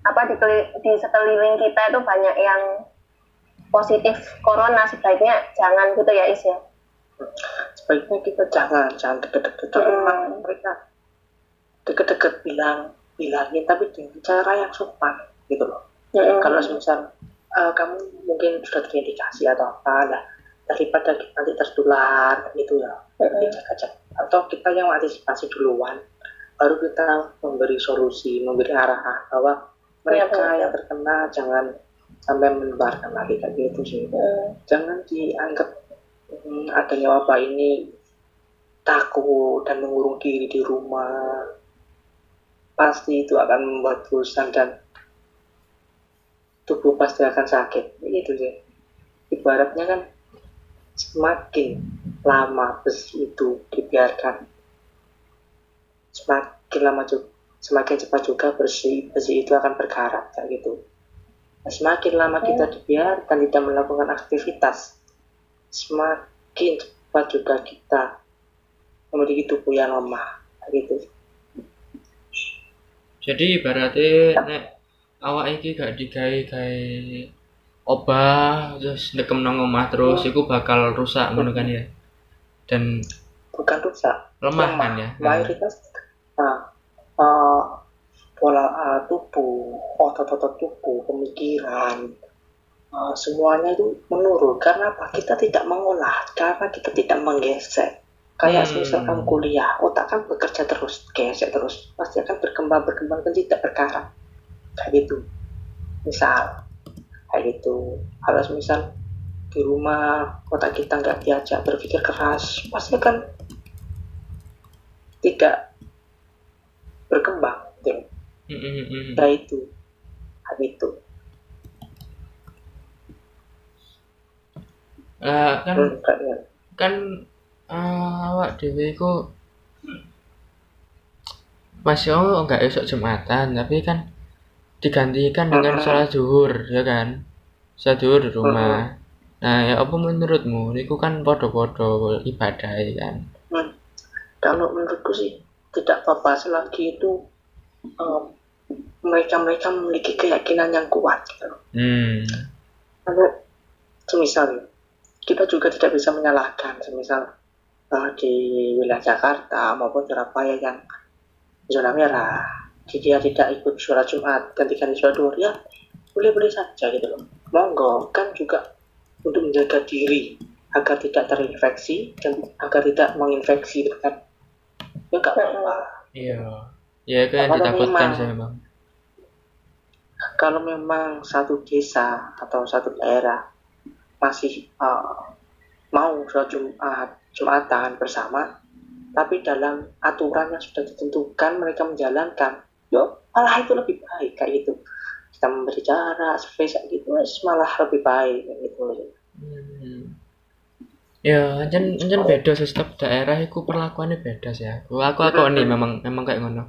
apa di, di sekeliling kita itu banyak yang positif corona sebaiknya jangan gitu ya Is ya. sebaiknya kita jangan jangan deket-deket Hmm. mereka deket-deket bilang bilangin tapi dengan cara yang sopan gitu loh Mm-mm. kalau misal eh, kamu mungkin sudah terindikasi atau apa lah daripada nanti tertular gitu ya Mm-mm. jaga-jaga atau kita yang antisipasi duluan baru kita memberi solusi memberi arahan bahwa mereka betul. yang terkena jangan sampai menebarkan lagi kayak gitu sih Mm. jangan dianggap hmm, adanya wabah ini takut dan mengurung diri di rumah pasti itu akan membuat bosan dan tubuh pasti akan sakit itu sih ibaratnya kan semakin lama besi itu dibiarkan. Semakin lama juga semakin cepat juga besi besi itu akan berkarat kayak gitu. Nah, semakin lama kita dibiarkan tidak melakukan aktivitas semakin cepat juga kita memiliki tubuh yang lemah kayak gitu. Jadi ibaratnya nek awak iki gak digawe-gawe obah terus ndekem nang omah terus iku bakal rusak ngono kan ya. Dan bukan rusak. lemah kan ya. mayoritas nah, eh, pola eh, tubuh otot-otot tubuh pemikiran eh, semuanya itu menurun. Karena apa? Kita tidak mengolah. Karena kita tidak menggesek. Kayak Hmm. misal kamu kuliah otak kan bekerja terus gesek terus. Pasti akan berkembang berkembang dan tidak berkarat. Kayak gitu. Misal kayak gitu. Harus misal di rumah otak kita nggak diajak berpikir keras. Pasti akan tidak berkembang gitu. Nah itu. Hal itu. Eh, kan Hmm, kayaknya. kan eh, awak dhewe iku masih oh enggak esok Jumatan tapi kan digantikan dengan Mhm. sholat zuhur ya kan? Sholat zuhur di rumah nah ya apa menurutmu? Niku kan podo-podo ibadah ya kan? Hmm. kalau menurutku sih tidak apa-apa. Selagi itu em, mereka-mereka memiliki keyakinan yang kuat gitu. hmm. Kalau semisal kita juga tidak bisa menyalahkan. Semisal eh, di wilayah Jakarta maupun Surabaya yang zona merah dia tidak ikut sholat Jumat gantikan sholat duhur ya boleh-boleh saja gitu loh. Monggo kan juga untuk menjaga diri agar tidak terinfeksi dan agar tidak menginfeksi kan ya nggak apa-apa. Iya. Ya itu yang Kalau ditakutkan memang- saya bang. Kalau memang satu desa atau satu daerah masih uh, mau sholat Jumat Jumatan bersama tapi dalam aturan yang sudah ditentukan mereka menjalankan yo malah itu lebih baik kayak gitu kita memberi jarak space gitu wes, malah lebih baik gitu Hmm. Ya, anjen anjen beda sih setiap daerah iku perlakuannya beda sih aku. Aku aku nih memang memang kayak ngono.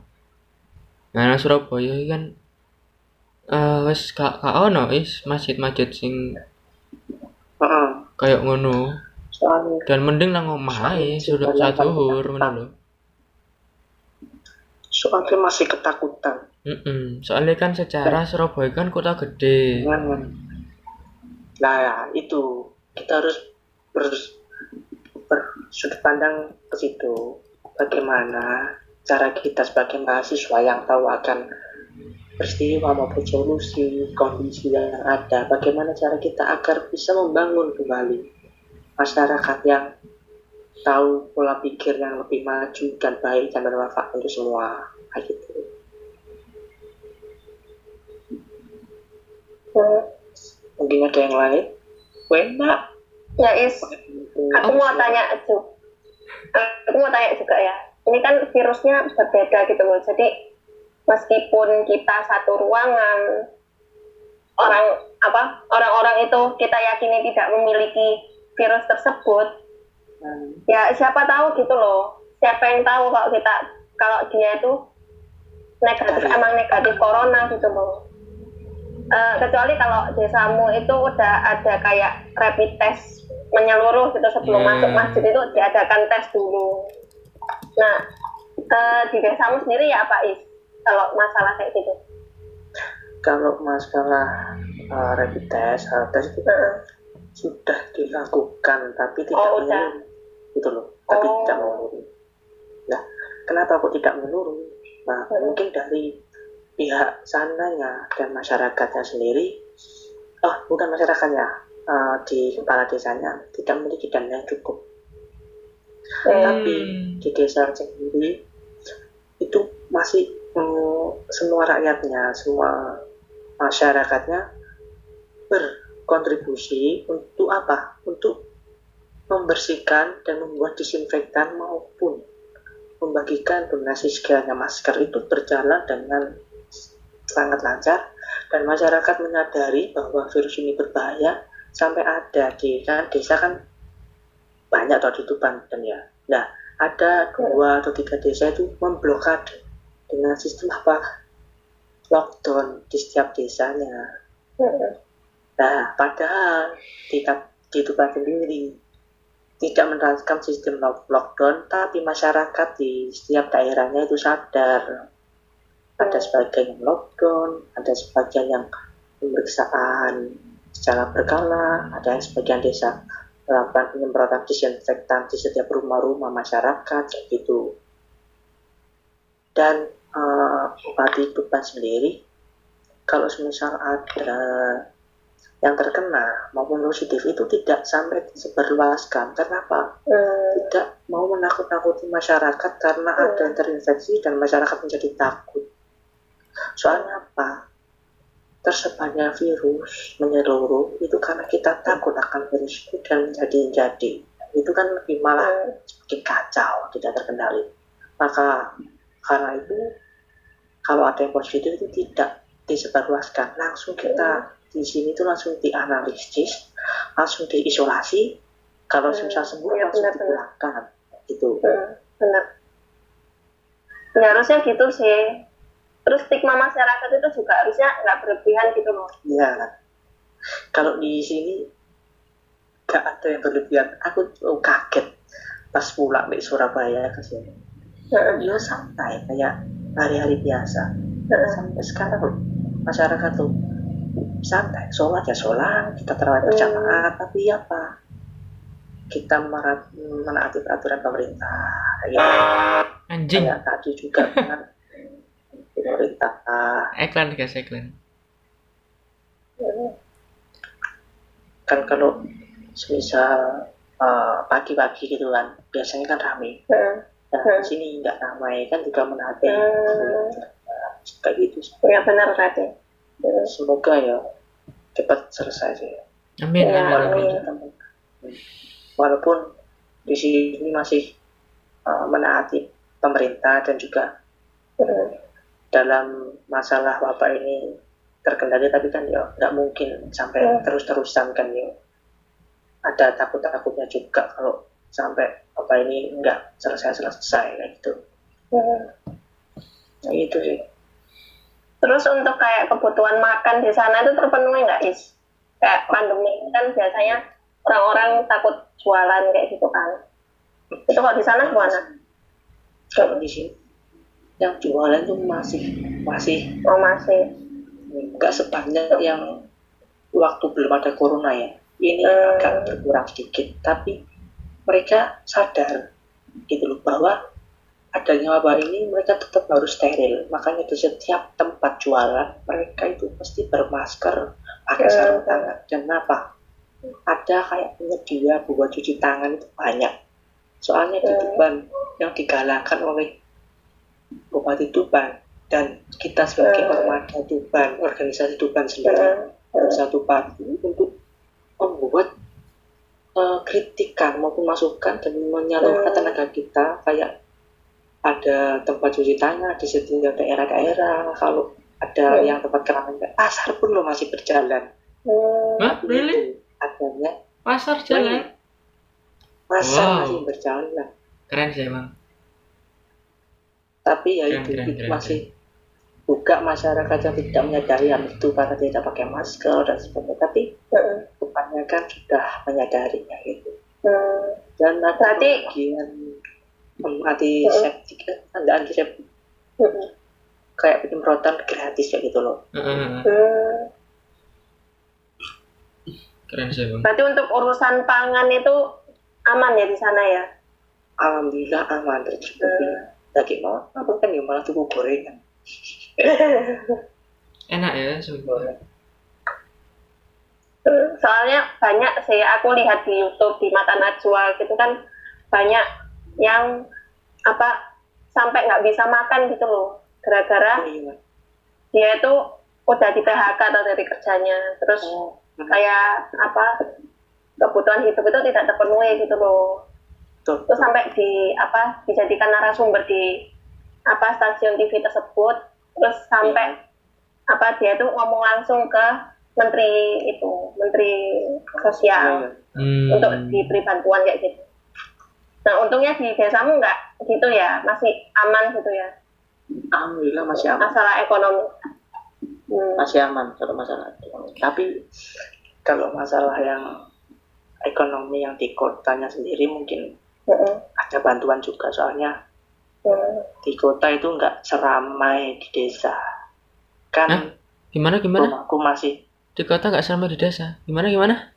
Nah, Surabaya kan eh wis gak gak ono is masjid-masjid sing Heeh. kayak ngono. soalnya Dan mending nang omah ae sudah satuhur ngono lho. soalnya masih ketakutan Heeh. Soalnya kan secara Surabaya kan kota gede. nah ya, itu. Kita harus ber, bersudut pandang ke situ. Bagaimana cara kita sebagai mahasiswa yang tahu akan peristiwa maupun solusi kondisi yang ada bagaimana cara kita agar bisa membangun kembali masyarakat yang tahu pola pikir yang lebih maju dan baik dan bermanfaat untuk semua. Kayak gitu Hmm. mungkin ada yang lain Wena Ya Is, aku mau tanya juga. Aku mau tanya juga ya. Ini kan virusnya berbeda gitu loh. Jadi meskipun kita satu ruangan, orang apa orang-orang itu kita yakini tidak memiliki virus tersebut, ya siapa tahu gitu loh. Siapa yang tahu kalau kita kalau dia itu negatif emang negatif corona gitu loh. Eh, kecuali kalau desamu itu udah ada kayak rapid test menyeluruh gitu sebelum Hmm. masuk masjid itu diadakan tes dulu. Nah, eh, di desamu sendiri ya Pak Is, kalau masalah kayak gitu. kalau masalah uh, rapid test, uh, tes itu Heeh. sudah dilakukan tapi tidak Oh, udah. menurun gitu loh tapi Oh. tidak menurun nah kenapa kok tidak menurun nah Hmm. mungkin dari pihak sananya dan masyarakatnya sendiri. Oh bukan masyarakatnya uh, di kepala desanya. Tidak memiliki dana yang cukup. Hmm. tapi di desa sendiri itu masih mm, semua rakyatnya semua masyarakatnya berkontribusi untuk apa? Untuk membersihkan dan membuat disinfektan maupun membagikan donasi segalanya masker itu berjalan dengan sangat lancar dan masyarakat menyadari bahwa virus ini berbahaya sampai ada di kan desa kan banyak atau di Banten ya. Nah, ada dua atau tiga desa itu memblokade dengan sistem apa? Lockdown di setiap desanya. Nah, padahal di, di Tuban sendiri tidak menerapkan sistem lock- lockdown, tapi masyarakat di setiap daerahnya itu sadar. Ada sebagian yang lockdown, ada sebagian yang pemeriksaan secara berkala, ada yang sebagian desa melakukan penyemprotan disinfektan di setiap rumah-rumah masyarakat, kayak gitu. Dan eh, Bupati Tuban sendiri, kalau semisal ada yang terkena maupun positif itu tidak sampai disebarluaskan. Kenapa? Hmm. Tidak mau menakut-nakuti masyarakat karena Hmm. ada yang terinfeksi dan masyarakat menjadi takut. Soalnya apa? Tersebarnya virus menyeluruh itu karena kita takut akan virus itu dan menjadi-jadi. Itu kan lebih malah Hmm. semakin kacau, tidak terkendali. Maka karena itu kalau ada yang positif itu tidak disebarluaskan, langsung kita di sini tuh langsung dianalisis, langsung diisolasi. Kalau Hmm. susah sembuh Iya, langsung dipulangkan, gitu. Hmm, benar. Ya, harusnya gitu sih. Terus stigma masyarakat itu juga harusnya nggak berlebihan gitu loh. Iya. Kalau di sini gak ada yang berlebihan. Aku oh, kaget pas pulang dari Surabaya ke sini. Heeh. Ya santai kayak hari-hari biasa. Heeh. Sampai sekarang loh, masyarakat tuh santai. Sholat ya sholat, kita terawih Hmm. berjamaah, tapi apa? Kita menaati peraturan pemerintah. Kayak, Anjing. kayak tadi juga kan pemerintah Iklan guys, iklan. Kan kalau semisal eh, pagi-pagi gitu kan biasanya kan ramai Heeh. nah di sini nggak ramai kan juga menaati Hmm. kayak gitu. Ya benar tadi. Heeh. semoga ya cepat selesai sih Amin, Ya, amin, amin. walaupun di sini masih eh, menaati pemerintah dan juga. Dalam masalah wabah ini terkendali tapi kan ya nggak mungkin sampai Hmm. terus-terusan kan ya ada takut-takutnya juga kalau sampai apa ini nggak selesai-selesai kayak gitu Heeh. nah, itu sih Terus untuk kayak kebutuhan makan di sana itu terpenuhi nggak is? Kayak pandemi kan biasanya orang-orang takut jualan kayak gitu kan. Itu kalau di sana gimana? kalau di sini yang jualan tuh masih masih Oh masih. nggak sebanyak yang waktu belum ada corona ya ini Hmm. agak berkurang sedikit tapi mereka sadar gitu loh bahwa adanya wabah ini mereka tetap harus steril makanya di setiap tempat jualan mereka itu pasti bermasker pakai Hmm. sarung tangan dan apa ada kayak penyedia buat cuci tangan itu banyak soalnya di Hmm. Tuban yang digalakkan oleh Bupati Tuban dan kita sebagai ormada Tuban organisasi Tuban sendiri Hmm. satu pagi untuk membuat eh, kritikan maupun masukan dan menyalurkan tenaga kita kayak ada tempat cuci tangan di setiap daerah-daerah kalau ada Hmm. yang tempat keramik pasar pun lo masih berjalan. Hah? Tapi Really? adanya Pasar jalan. pasar Wow. masih berjalan Keren sih emang. Tapi ya Keren, itu, keren, itu keren, masih buka masyarakat yang tidak menyadari hal itu karena tidak pakai masker dan sebagainya tapi Hmm. kebanyakan sudah menyadarinya gitu Hmm. dan ada Berarti- bagian um, antiseptik eh, ada antiseptik Hmm. kayak penyemprotan gratis kayak gitu loh Heeh. Hmm. Keren sih emang. Berarti untuk urusan pangan itu aman ya di sana ya? alhamdulillah aman tercukupi Hmm. Daging mau apa kan ya malah tuku gorengan Enak ya sebenarnya. Soalnya banyak sih aku lihat di YouTube di Mata Najwa gitu kan banyak yang apa sampai nggak bisa makan gitu loh. Gara-gara Oh, iya. dia itu udah di PHK atau dari kerjanya. Terus Oh, kayak apa kebutuhan hidup itu tidak terpenuhi gitu loh betul. terus sampai di apa dijadikan narasumber di apa stasiun TV tersebut terus sampai apa dia tuh ngomong langsung ke menteri itu menteri sosial Iya. Hmm. untuk diberi bantuan kayak gitu nah untungnya di desamu nggak gitu ya masih aman gitu ya alhamdulillah masih aman masalah ekonomi hmm. masih aman kalau masalah ekonomi. Tapi kalau masalah yang ekonomi yang di kotanya sendiri mungkin Mm-mm. ada bantuan juga soalnya Hmm. di kota itu nggak seramai di desa. Kan Hah? Gimana gimana? rumahku masih Di kota nggak sama di desa. Gimana gimana?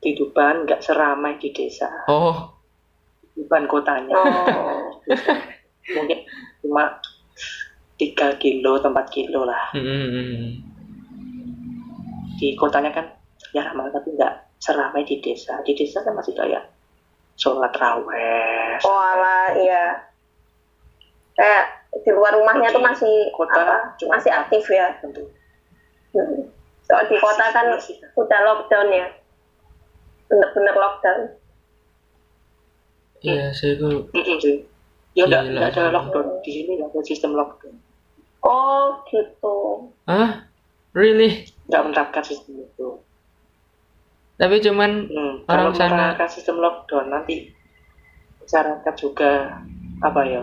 di Tuban nggak seramai di desa. Oh. Tuban kotanya oh mungkin cuma 3 kilo, 4 kilo lah. Hmm, hmm, hmm. Di kotanya kan ya ramai tapi nggak seramai di desa. Di desa kan masih kayak sholat raweh, oh alah iya kayak di luar rumahnya tuh masih Kota apa cuma- masih aktif ya tentu. Hmm. Soal di kota kan Masih- udah lockdown ya. Bener-bener lockdown. Iya, saya itu. Ya nggak Gila. nggak ada lockdown di sini nggak ada sistem lockdown. Oh gitu. ah really Nggak menerapkan sistem itu. Tapi cuman Hmm, Orang kalau sana- sistem lockdown nanti masyarakat juga apa ya?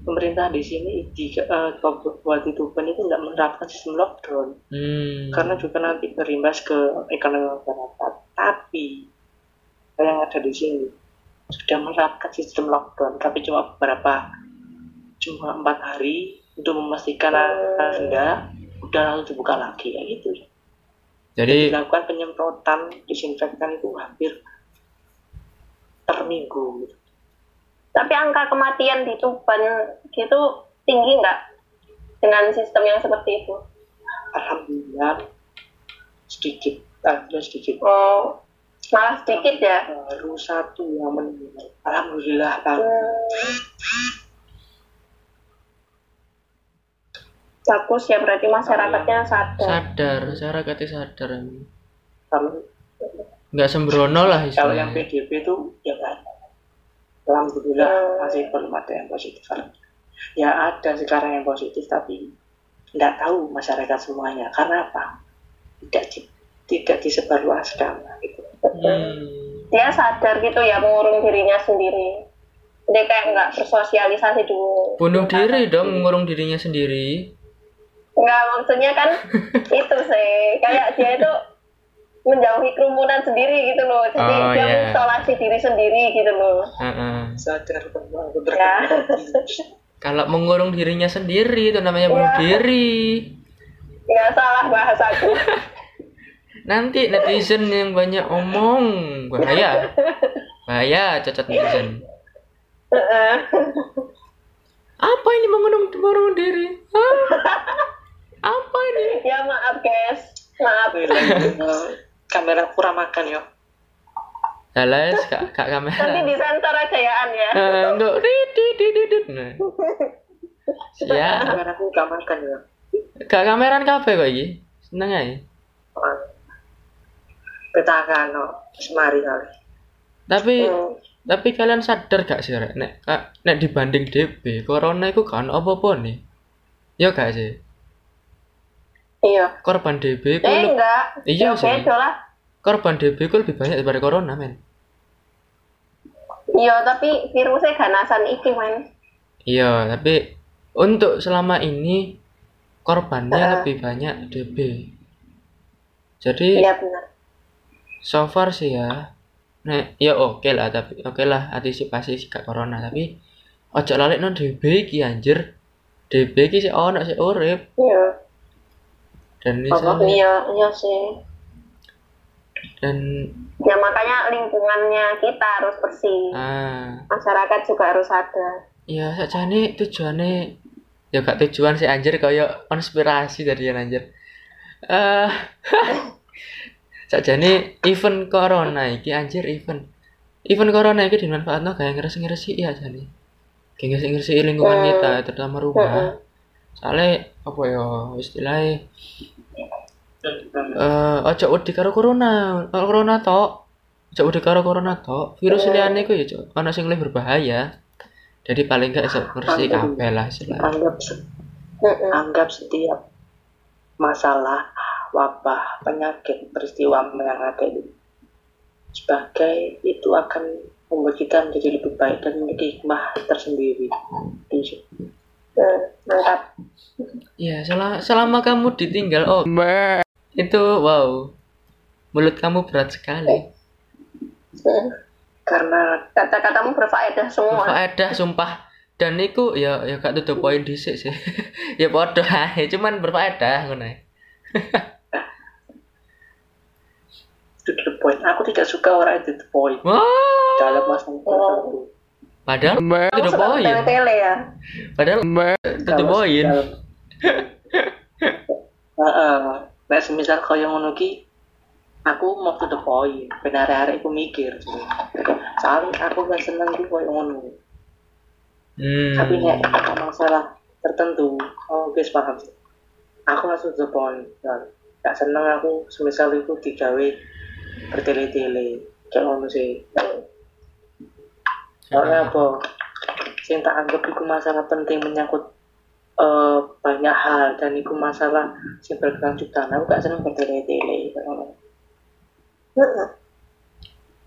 Pemerintah di sini di eh, Kabupaten Tuban itu nggak menerapkan sistem lockdown hmm, karena juga nanti berimbas ke ekonomi masyarakat. Tapi yang ada di sini sudah menerapkan sistem lockdown, tapi cuma beberapa cuma empat hari untuk memastikan anda udah lalu dibuka lagi ya gitu. Jadi Dilakukan penyemprotan disinfektan itu hampir per minggu. gitu. Tapi angka kematian di Tuban gitu tinggi nggak dengan sistem yang seperti itu? Alhamdulillah sedikit, alhamdulillah sedikit. Oh, malah sedikit ya. Baru satu yang meninggal. Alhamdulillah Pak. Hmm. Bagus ya berarti masyarakatnya sadar. sadar masyarakatnya sadar Kalau nggak sembrono lah kalau yang istilahnya PDP itu ya ada. Alhamdulillah Hmm. masih belum ada yang positif. Ya ada sekarang yang positif tapi nggak tahu masyarakat semuanya. Karena apa? Tidak di- tidak disebarluaskan gitu. hmm. Dia sadar gitu ya mengurung dirinya sendiri. Dia kayak nggak bersosialisasi dulu. bunuh diri dong mengurung dirinya sendiri Enggak, maksudnya kan itu sih. Kayak dia itu menjauhi kerumunan sendiri gitu loh. Jadi Oh, dia iya. mengisolasi diri sendiri gitu loh. Heeh. Sadar bahwa aku Ya. kalau mengurung dirinya sendiri itu namanya bunuh Iya. diri Nggak salah bahasaku. nanti netizen yang banyak omong bahaya bahaya cacat netizen Heeh. apa ini mengundang bangun diri Hah? apa ini ya maaf guys maaf kamera kurang makan yo Alas, kak, kak nanti kamera. disensor aja ya An ya Eh, enggak, dit, dit, dit. Nah. Siap. kamera aku gak makan yo Kak kameran kafe kok iki. Seneng ae. petakan no semari kali Tapi Hmm. tapi kalian sadar gak sih Rek? nek Kak, nek dibanding DB, corona itu kan apa-apa nih. Ya gak sih? Iya Korban DB eh le- enggak Iya Ya, sih. korban DB itu lebih banyak daripada corona, men. iya tapi virusnya ganasan iki men Iya, tapi untuk selama ini korbannya Heeh. lebih banyak DB. Jadi iya benar so far sih ya nek ya oke lah tapi oke lah antisipasi sih gak corona tapi ojo lali non DB iki anjir DB iki sih ono sih urip iya dan Apa? misalnya iya iya sih. Dan ya makanya lingkungannya kita harus bersih. Ah. Masyarakat juga harus sadar. Ya sakjane tujuannya ya gak tujuan sih anjir kaya konspirasi dari anjir. Eh sakjane event corona iki anjir event. Event corona iki dimanfaatno kayak ngeresi-ngeresi ya jane kayak ngeresi-ngeresi lingkungan Hmm. kita terutama rumah. soalnya apa ya istilahnya? Eh ojo wedi karo corona. Corona tok ojo wedi karo corona tok virus Hmm. liyane iku ya Cok. ana sing luwih berbahaya. Jadi paling gak iso ngeresi kabeh lah istilahnya. anggap anggap setiap masalah wabah penyakit peristiwa yang ada itu sebagai itu akan membuat kita menjadi lebih baik dan memiliki hikmah tersendiri. Di- Hmm, mantap Iya, selama, selama kamu ditinggal, oh, itu wow, mulut kamu berat sekali. Karena kata-katamu berfaedah semua Berfaedah, sumpah. Dan itu ya ya gak tutup poin dhisik sih. ya podo ae, cuman berfaedah ngono ae. to the point aku tidak suka orang itu the point Wah, dalam masalah tertentu padahal kamu tutup suka poin. tele-tele ya Padahal tutup Dalam- poin. Heeh. Nek semisal kaya ngono ki aku mau to the point. Benar arek aku mikir. Soalnya aku gak seneng ki kaya ngono. Hmm. tapi nek ada masalah tertentu oh guys paham. Sih aku langsung to the point. Dan gak seneng aku semisal itu digawe bertele-tele. Kayak ngono sih. Soalnya apa? Sing tak anggap itu masalah penting menyangkut eh, banyak hal dan itu masalah sing berkelanjutan aku gak seneng bertele-tele.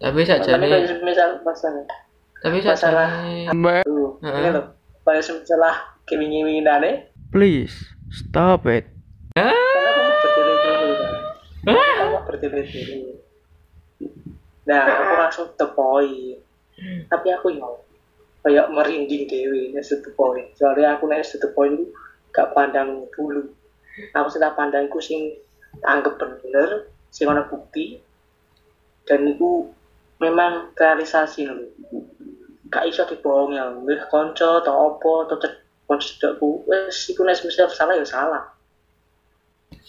Tapi sajane kayak misal masalah. Tapi masalah Heeh. ini loh. Kayak masalah kewingi-wingi nane. Please stop it. bertele-tele. Nah aku langsung the point. Tapi aku yo kayak merinding dewi nek to the point soalnya aku nek point itu gak pandang dulu aku sudah pandangku sing anggap bener sing ana bukti dan itu memang realisasi loh gak iso dibohong ya. Wis konco atau apa atau cek konco cedakku wes iku nek misal salah ya salah.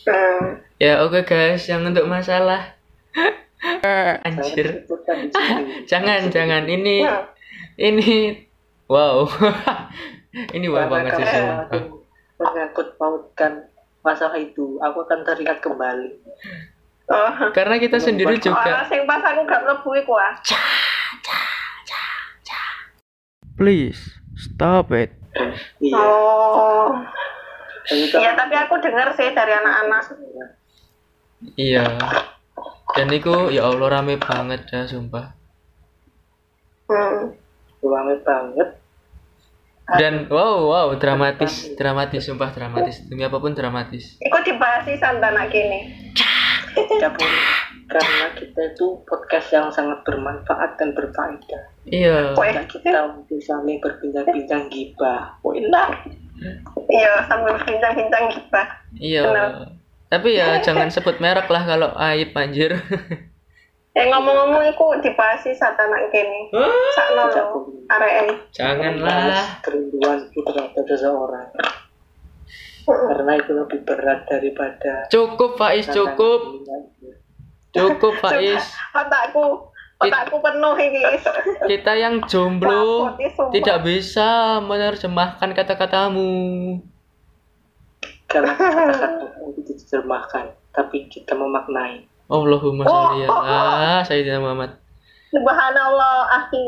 Hmm. Ya oke guys, yang untuk masalah. Anjir. Di sini. Jangan jangan. Ini Nah, ini wow. ini wow banget sih aku menyangkut pautkan masalah itu aku akan teringat kembali oh. Karena kita sendiri juga sing pas aku gak mlebu iku ah. please stop it. iya Oh. itu Iya, tapi aku dengar sih dari anak-anak. Iya. Dan itu ya Allah rame banget dah sumpah. Hmm. Rame banget Dan wow wow dramatis dramatis sumpah dramatis demi apa pun dramatis. Iku dibahas sih tidak boleh karena kita itu podcast yang sangat bermanfaat dan berfaedah Iya. Dan kita bisa saling berbincang-bincang gibah oh enak Iya, sambil bincang-bincang gibah. Iya. Tapi ya jangan sebut merek lah kalau aib anjir. Eh ngomong-ngomong iku dibahas sih sat anak kene. Sakno lho areke. Janganlah. kerinduan itu terhadap seseorang karena itu lebih berat daripada Cukup Faiz, cukup. Cukup Faiz. Otakku otakku penuh iki. Kita yang jomblo tidak bisa menerjemahkan kata-katamu. karena kata-kata itu diterjemahkan tapi kita memaknai Allahumma sholli ala Sayyidina Muhammad. Subhanallah akhi.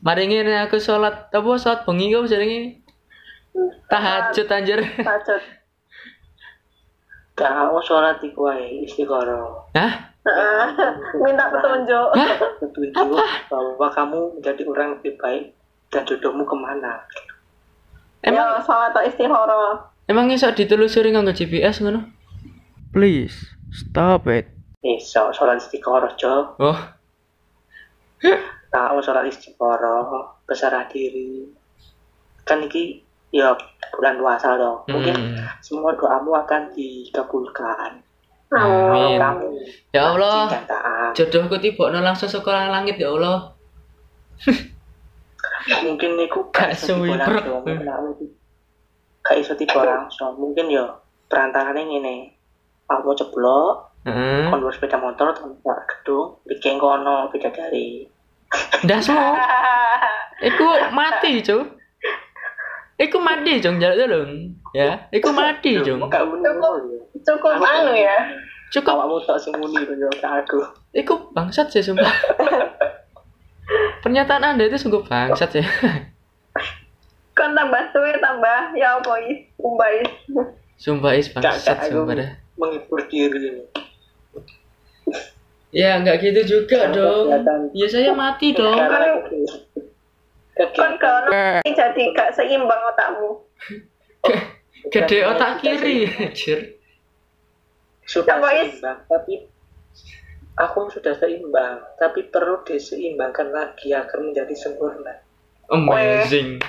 Mari ngene aku sholat apa sholat bengi kok jenenge? Tahajud anjir. Bacot. kau sholat iku wae istiqoroh Hah? Heeh. Minta petunjuk. petunjuk bahwa kamu menjadi orang lebih baik dan jodohmu ke mana Emang Yo salat atau istihara. emang iso ditelusuri nganggo GPS ngono? Please stop it. Eh so, sholat istiqoroh jo Oh, kau sholat istiqoroh besar diri. Kan iki ya bulan puasa loh mungkin hmm. semua doamu akan dikabulkan. Amin. kamu Ya Allah, jodohku tiba langsung sekolah langit ya Allah. mungkin niku Gak iso suwi, tiba bro. langsung, gak iso tiba langsung. Mungkin ya perantaranya ngene. Kamu ceblok Heeh. kon sepeda motor tempat gedung bikin kono beda dari Ndas mau. Iku mati, Cuk. Iku mati, Jong, jaluk tolong. Ya, iku mati, gak bener Cukup anu ya. Cukup awakmu tak sing muni aku Iku bangsat sih sumpah. Pernyataan Anda itu sungguh bangsat ya. Kon tambah suwe tambah ya apa is? Umbah is. Sumpah is gak bangsat sumpah dah. menghibur diri Ya enggak gitu juga dong. Ya saya mati dong. karena Kon kono jadi gak seimbang otakmu. Gede otak kiri, anjir. sudah seimbang tapi aku sudah seimbang tapi perlu diseimbangkan lagi agar menjadi sempurna Amazing.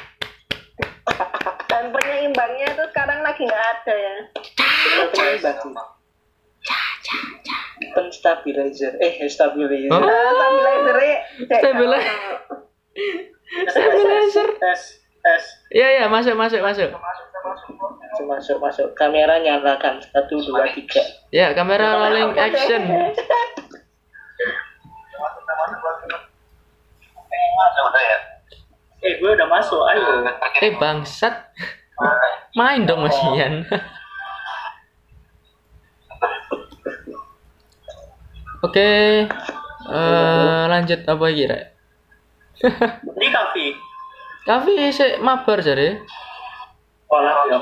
Dan penyeimbangnya itu sekarang lagi nggak ada ya. Penyeimbang penstabilizer eh stabilizer Oh, Nah, stabilizer Stabilizer. Stabilizer. tes tes Iya ya, masuk masuk masuk. masuk masuk masuk kamera nyalakan satu dua tiga Ya, kamera rolling action. eh gue udah masuk ayo Eh bangsat. Main dong masian. Oke. eh lanjut apa lagi, Rek? di kafe Kafe sih mabar jadi. sekolah ya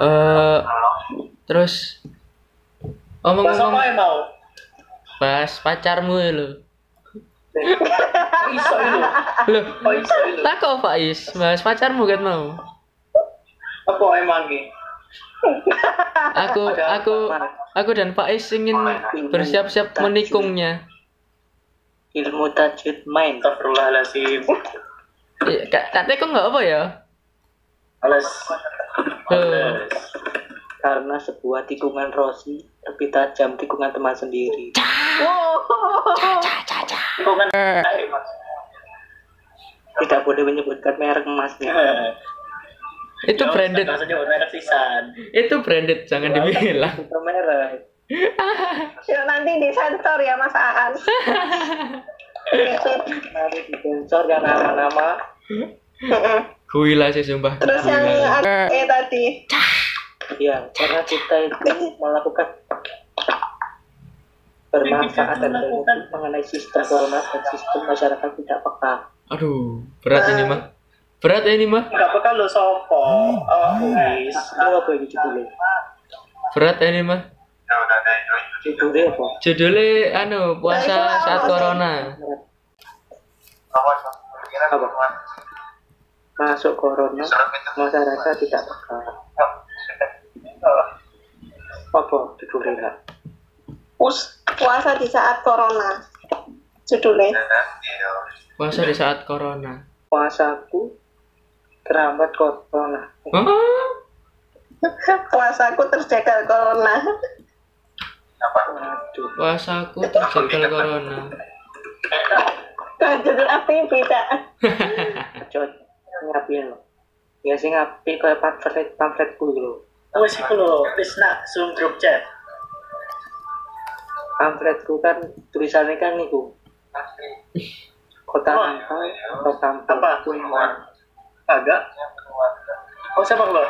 Eh terus Bahasa omong-omong apa yang mau bahas pacarmu ya lo. Kok iso itu Loh, tak kok Faiz, bahas pacarmu kan mau. apa emang nih Aku aku aku dan Faiz ingin bersiap-siap menikungnya. ilmu tajwid main. Astagfirullahaladzim. Iya, Kak, Kak Teko nggak apa ya? Alas karena sebuah tikungan Rossi lebih tajam tikungan teman sendiri. Kok kan tidak boleh menyebutkan merek emasnya itu branded, Rasanya merek sisan itu branded, jangan dibilang. itu merek Ya, nanti disensor ya Mas Aan. nanti disensor yang nama-nama Gila sih sumpah. Terus yang eh tadi. ya karena kita itu melakukan bermanfaat dan mengenai sistem dan sistem masyarakat tidak peka Aduh, berat ini mah. Berat ya ini mah. Enggak apa lo sopo. Oh guys itu apa ini judulnya? Berat ya ini mah. judulnya apa? Judulnya anu puasa saat corona. apa masuk corona masyarakat tidak peka. Apa judulnya Us puasa di saat corona. Judulnya. Puasa di saat corona. puasaku Kerabat corona. Hah? Puasaku terjegal corona. Waduh. Puasaku terjegal corona. Judul api tidak. Cocok ngapain lo? Ya sih ngapi kayak pamflet pamfletku lo. Oh sih lo, wis nak zoom grup chat. Pamfletku kan tulisannya kan niku. Kota Oh. Nampang, kota. Apa? Agak. Oh siapa lo?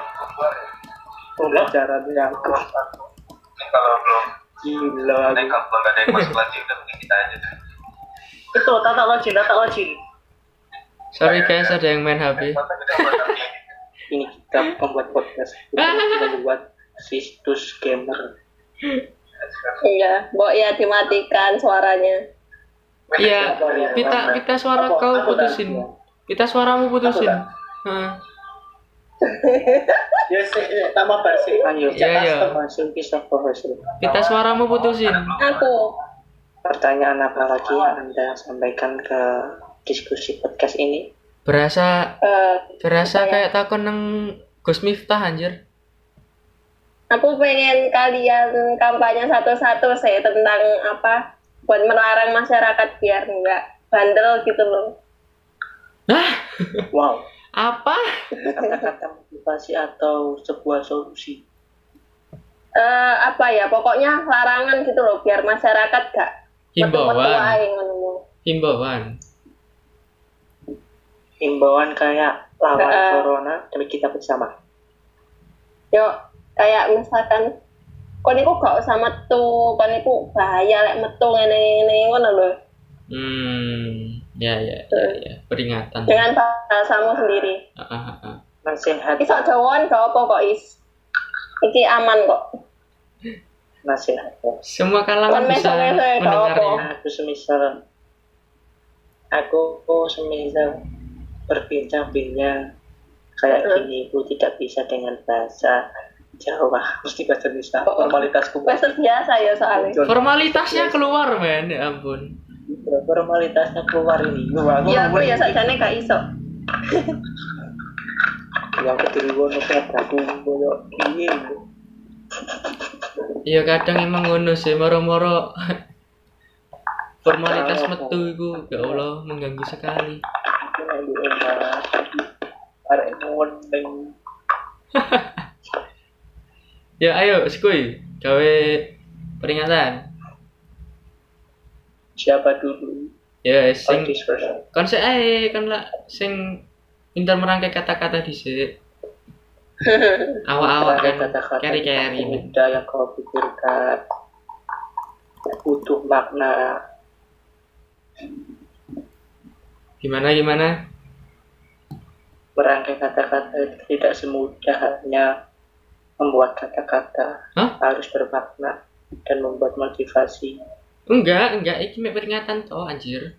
Enggak. Cara bilang kalau belum gila. aku. kalau nggak ada yang masuk lagi udah mungkin kita aja Itu tata login, tata login. Sorry guys, ada yang main HP. Ini kita pembuat podcast, kita membuat situs gamer. Iya, Mbok ya dimatikan suaranya. Iya, pita pita suara Apa? kau putusin. Pita suaramu putusin. Heeh. Ya sih, eh, tambah versi. Ayo, Iya, iya. masuk kisah hasil. Pita suaramu putusin. Aku. Pertanyaan apa lagi yang Anda sampaikan ke diskusi podcast ini? Berasa eh, berasa Apa ya? kayak takon nang Gus Miftah anjir. aku pengen kalian kampanye satu-satu sih tentang apa buat melarang masyarakat biar nggak bandel gitu loh. Hah? Wow, Apa? kata-kata motivasi atau sebuah solusi. Eh apa ya pokoknya larangan gitu loh biar masyarakat gak Himbauan. Himbauan. Himbauan kayak lawan Eh. corona demi kita bersama. Yo kayak misalkan kon iku gak usah metu, kon iku bahaya lek metu ngene-ngene ngono lho. Hmm, ya ya ya, ya. peringatan. Dengan bahasamu sendiri. Ah, ah, ah. Nasihat, Iso jawon gak apa kok is. Iki aman kok. nasihat. Semua kalangan bisa ya, mendengarnya. Aku semisal, aku semisal berbincang-bincang kayak gini, aku tidak bisa dengan bahasa Jawa, mesti bahasa Indonesia. Oh. Formalitasku Wes biasa ya soalnya. Formalitasnya keluar men, ya ampun. Formalitasnya keluar ini. Lu aku Iya aku ya sakjane gak iso. yang kedua kayak aku koyo ini. Iya kadang emang ngono sih moro-moro formalitas metu iku ya Allah mengganggu sekali. Aku. Ya ayo skuy gawe peringatan. Siapa dulu? Ya sing first. kon sik ae kan lah sing pintar merangkai kata-kata dhisik. Awak-awak kan kata-kata keri-keri. men. muda yang kau pikirkan butuh makna Gimana gimana? merangkai kata-kata itu tidak semudah hanya membuat kata-kata harus bermakna dan membuat motivasi Enggak, enggak iki mek peringatan toh anjir.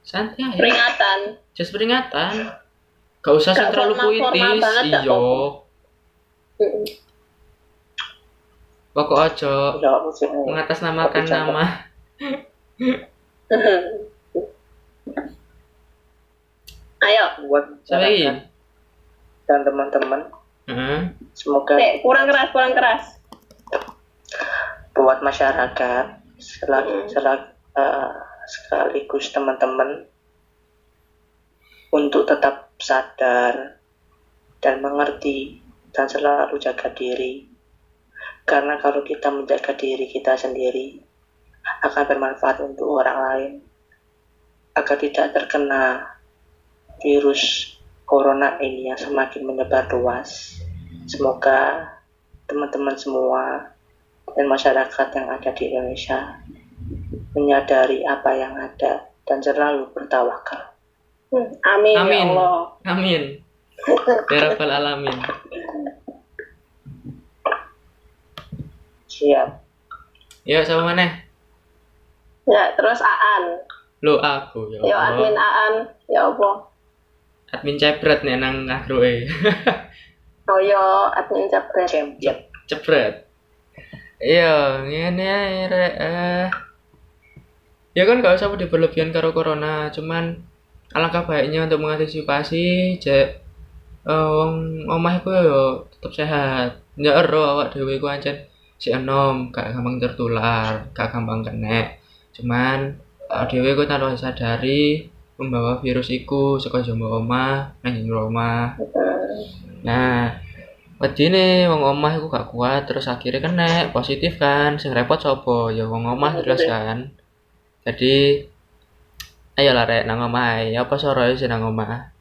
Santai aja. Peringatan. Just peringatan. Gak usah Gak terlalu puitis. Mm-mm. Pokok aja ya mengatasnamakan nama. Ayo, buat masyarakat dan teman-teman Heeh. semoga Nek, kurang keras, kurang keras. buat masyarakat selalu selalu eh, sekaligus teman-teman untuk tetap sadar dan mengerti dan selalu jaga diri. Karena kalau kita menjaga diri kita sendiri akan bermanfaat untuk orang lain. Agar tidak terkena virus corona ini yang semakin menyebar luas. Semoga teman-teman semua dan masyarakat yang ada di Indonesia menyadari apa yang ada dan selalu bertawakal. Hmm, Amin, Amin. ya Allah. Amin. Ya Rabbal Alamin. Siap. Ya sama mana? Ya, terus Aan. Lo aku ya. Yo Allah. admin Aan, ya apa? Admin cepret nih nang agroe. Oh yo admin jabret. Champion. cepret. Iya, ngene ae rek. Eh. Ya kan gak usah berlebihan karo corona, cuman alangkah baiknya untuk mengantisipasi cek eh, wong omah iku yo tetep sehat. Ya ero awak dhewe iku ancen si enom, gak gampang tertular, gak gampang kena. Cuman awak dhewe iku tanpa sadari membawa virus iku saka jombo omah nang jero omah. Nah, wedine wong omah iku gak kuat terus akhirnya kena positif kan. Sing repot sapa? Ya wong omah terus kan. Jadi ayo lah rek nang omah ae. Apa soroe sih nang omah?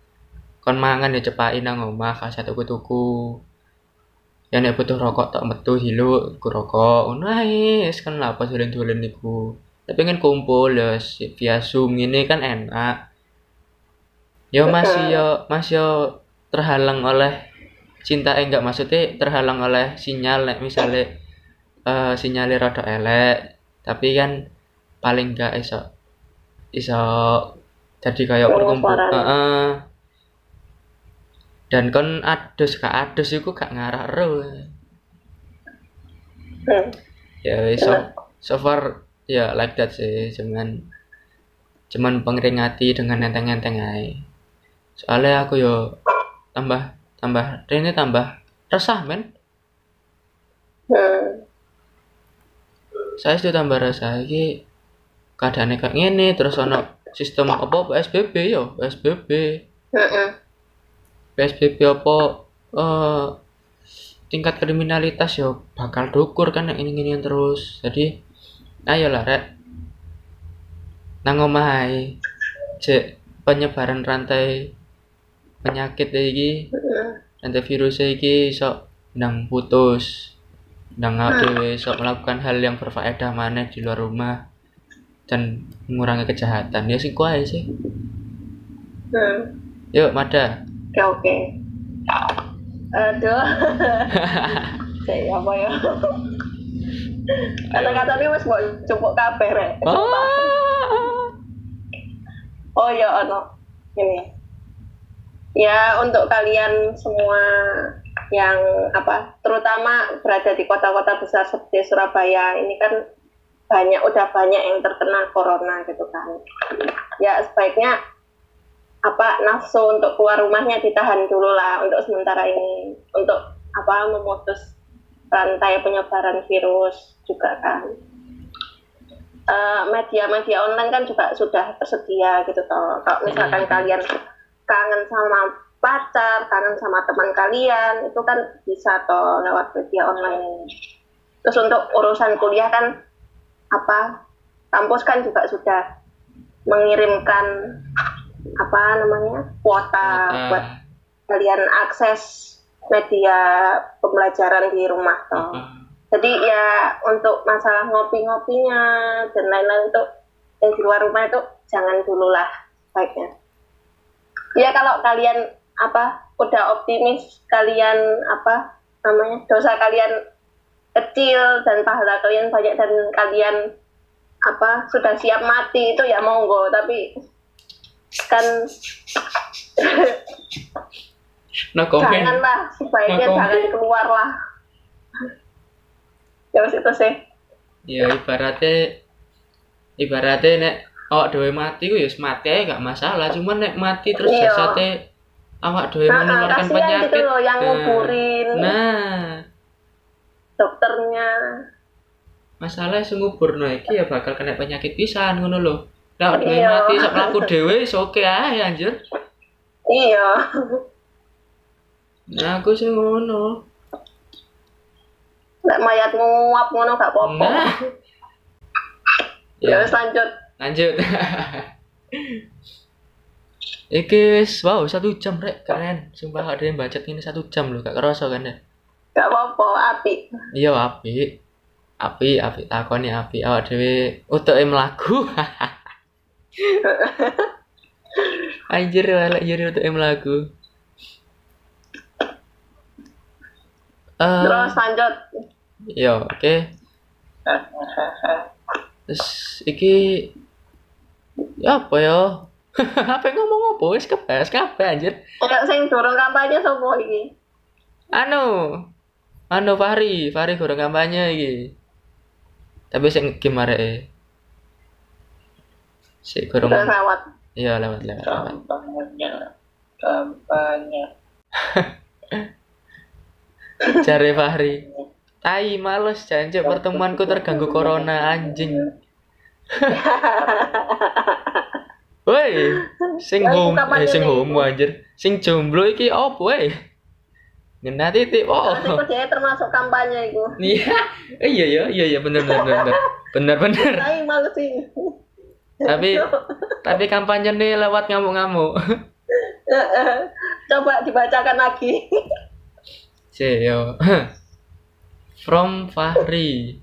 Kon mangan ya cepaki nang omah kasih tuku-tuku. Ya nek butuh rokok tok metu hilu ku rokok. Ngono ae, wis kan lah apa dolen-dolen niku. Tapi kan kumpul ya si- via Zoom ini kan enak. Yo masih yo masih yo terhalang oleh cinta eh enggak maksudnya terhalang oleh sinyal nek misalnya eh sinyalnya rada elek tapi kan paling enggak iso iso jadi kayak perkumpul Penguparan. Heeh. dan kon adus gak adus iku gak ngarah Hmm. ya wis, so, so far ya like that sih cuman cuman pengeringati dengan enteng-enteng aja soalnya aku yo tambah tambah ini tambah resah men Hmm. saya sudah tambah resah iki keadaannya kayak gini terus ono sistem apa PSBB yo PSBB Hmm. PSBB apa eh tingkat kriminalitas yo bakal dukur kan yang ini-ini terus jadi ayolah rek nang omah ae. cek penyebaran rantai penyakit iki Hmm. rantai virus iki iso nang putus nang dhewe iso melakukan hal yang berfaedah maneh di luar rumah dan mengurangi kejahatan ya sih kuai sih Hmm. yuk Mada Oke oke. Aduh. Saya apa ya? Kata-kata ini mas mau cukup kabeh rek. Ah. Oh ya ono ini. Ya untuk kalian semua yang apa, terutama berada di kota-kota besar seperti Surabaya ini kan banyak udah banyak yang terkena corona gitu kan. Ya sebaiknya apa nafsu untuk keluar rumahnya ditahan dulu lah untuk sementara ini. Untuk apa memutus rantai penyebaran virus juga kan. Eh, media-media online kan juga sudah tersedia gitu toh. Kalau misalkan kalian kangen sama pacar kangen sama teman kalian itu kan bisa toh lewat media online terus untuk urusan kuliah kan apa kampus kan juga sudah mengirimkan apa namanya kuota buat kalian akses media pembelajaran di rumah toh. Jadi ya untuk masalah ngopi-ngopinya dan lain-lain itu yang di luar rumah itu jangan dulu lah baiknya. Ya kalau kalian apa udah optimis kalian apa namanya dosa kalian kecil dan pahala kalian banyak dan kalian apa sudah siap mati itu ya monggo. Tapi kan no comment. Janganlah sebaiknya No jangan keluar lah ya itu sih. Ya ibaratnya ibaratnya nek awak dhewe mati ku ya wis mati ae gak masalah. Cuman nek mati terus Iya. jasate awak dhewe nah, menularkan kasihan penyakit. gitu loh yang Nah, nguburin. Nah. Dokternya. Masalah sing nguburno iki ya bakal kena penyakit pisan ngono lho. Lah awak dhewe Iya. mati sok mlaku dhewe wis oke ae anjir. Iya. Nah aku sih ngono. Lek mayatmu nguap ngono gak apa-apa. Nah. Ya ya. wes lanjut lanjut. Iki wis wow satu jam rek. Keren sumpah ada yang bacot ini satu jam loh gak kerasa kan ya? Gak apa-apa api iya api api api takoni api awak dhewe utuke mlaku. Anjir elek jadi utuke mlaku. Eh, terus lanjut. yo oke. Terus iki apa ya? Apa yang ngomong apa? Wis kebas kabeh anjir. Kayak sing durung kampanye sopo iki? Anu. Anu Fahri. Fahri kurang kampanye iki. Tapi sing game areke si udah lewat. Iya lewat lewat kampanye kampanye. Jare Fahri. Tai males jancuk pertemuanku terganggu corona anjing. Woi, sing Lah, iku hom kapan eh, sing ini? homo anjir. Sing jomblo iki opo woi? Ngena titik oh. Termasuk kampanye itu. Iya, iya iya iya iya bener bener bener bener bener. Tapi malu sih. Tapi tapi kampanye nih lewat ngamuk-ngamuk. Coba dibacakan lagi. Yo. From Fahri.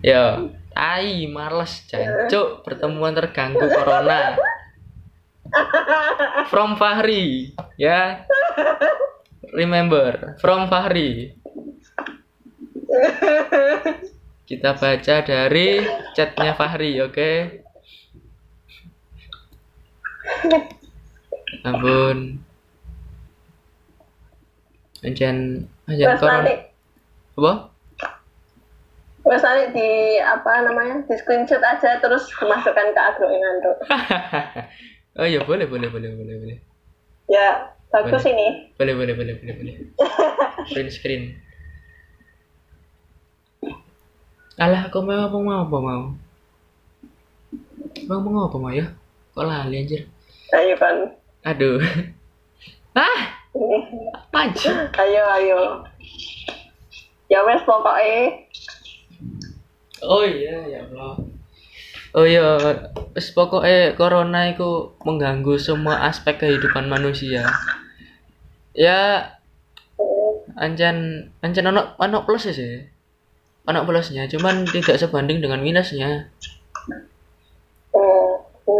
Yo, tai males jancuk pertemuan terganggu corona. From Fahri, ya. Remember, from Fahri. Kita baca dari chatnya Fahri, oke? Ampun. Anjan, anjan Terus nanti, koron. Apa? Terus nanti di apa namanya di screenshot aja terus dimasukkan ke agro Inando. oh iya boleh boleh boleh boleh boleh Ya bagus Boleh. ini. boleh boleh boleh boleh boleh. Print screen. Alah aku mau apa mau apa mau? Mau mau apa mau ya? Kok lali anjir? Ayo kan. aduh. Ah apa anjir Ayo ayo. Ya wes pokoknya oh iya ya Allah. Oh iya wis pokoknya corona itu mengganggu semua aspek kehidupan manusia. Ya ancan ancan anak anak plus ya sih. Anak plusnya cuman tidak sebanding dengan minusnya. Hmm,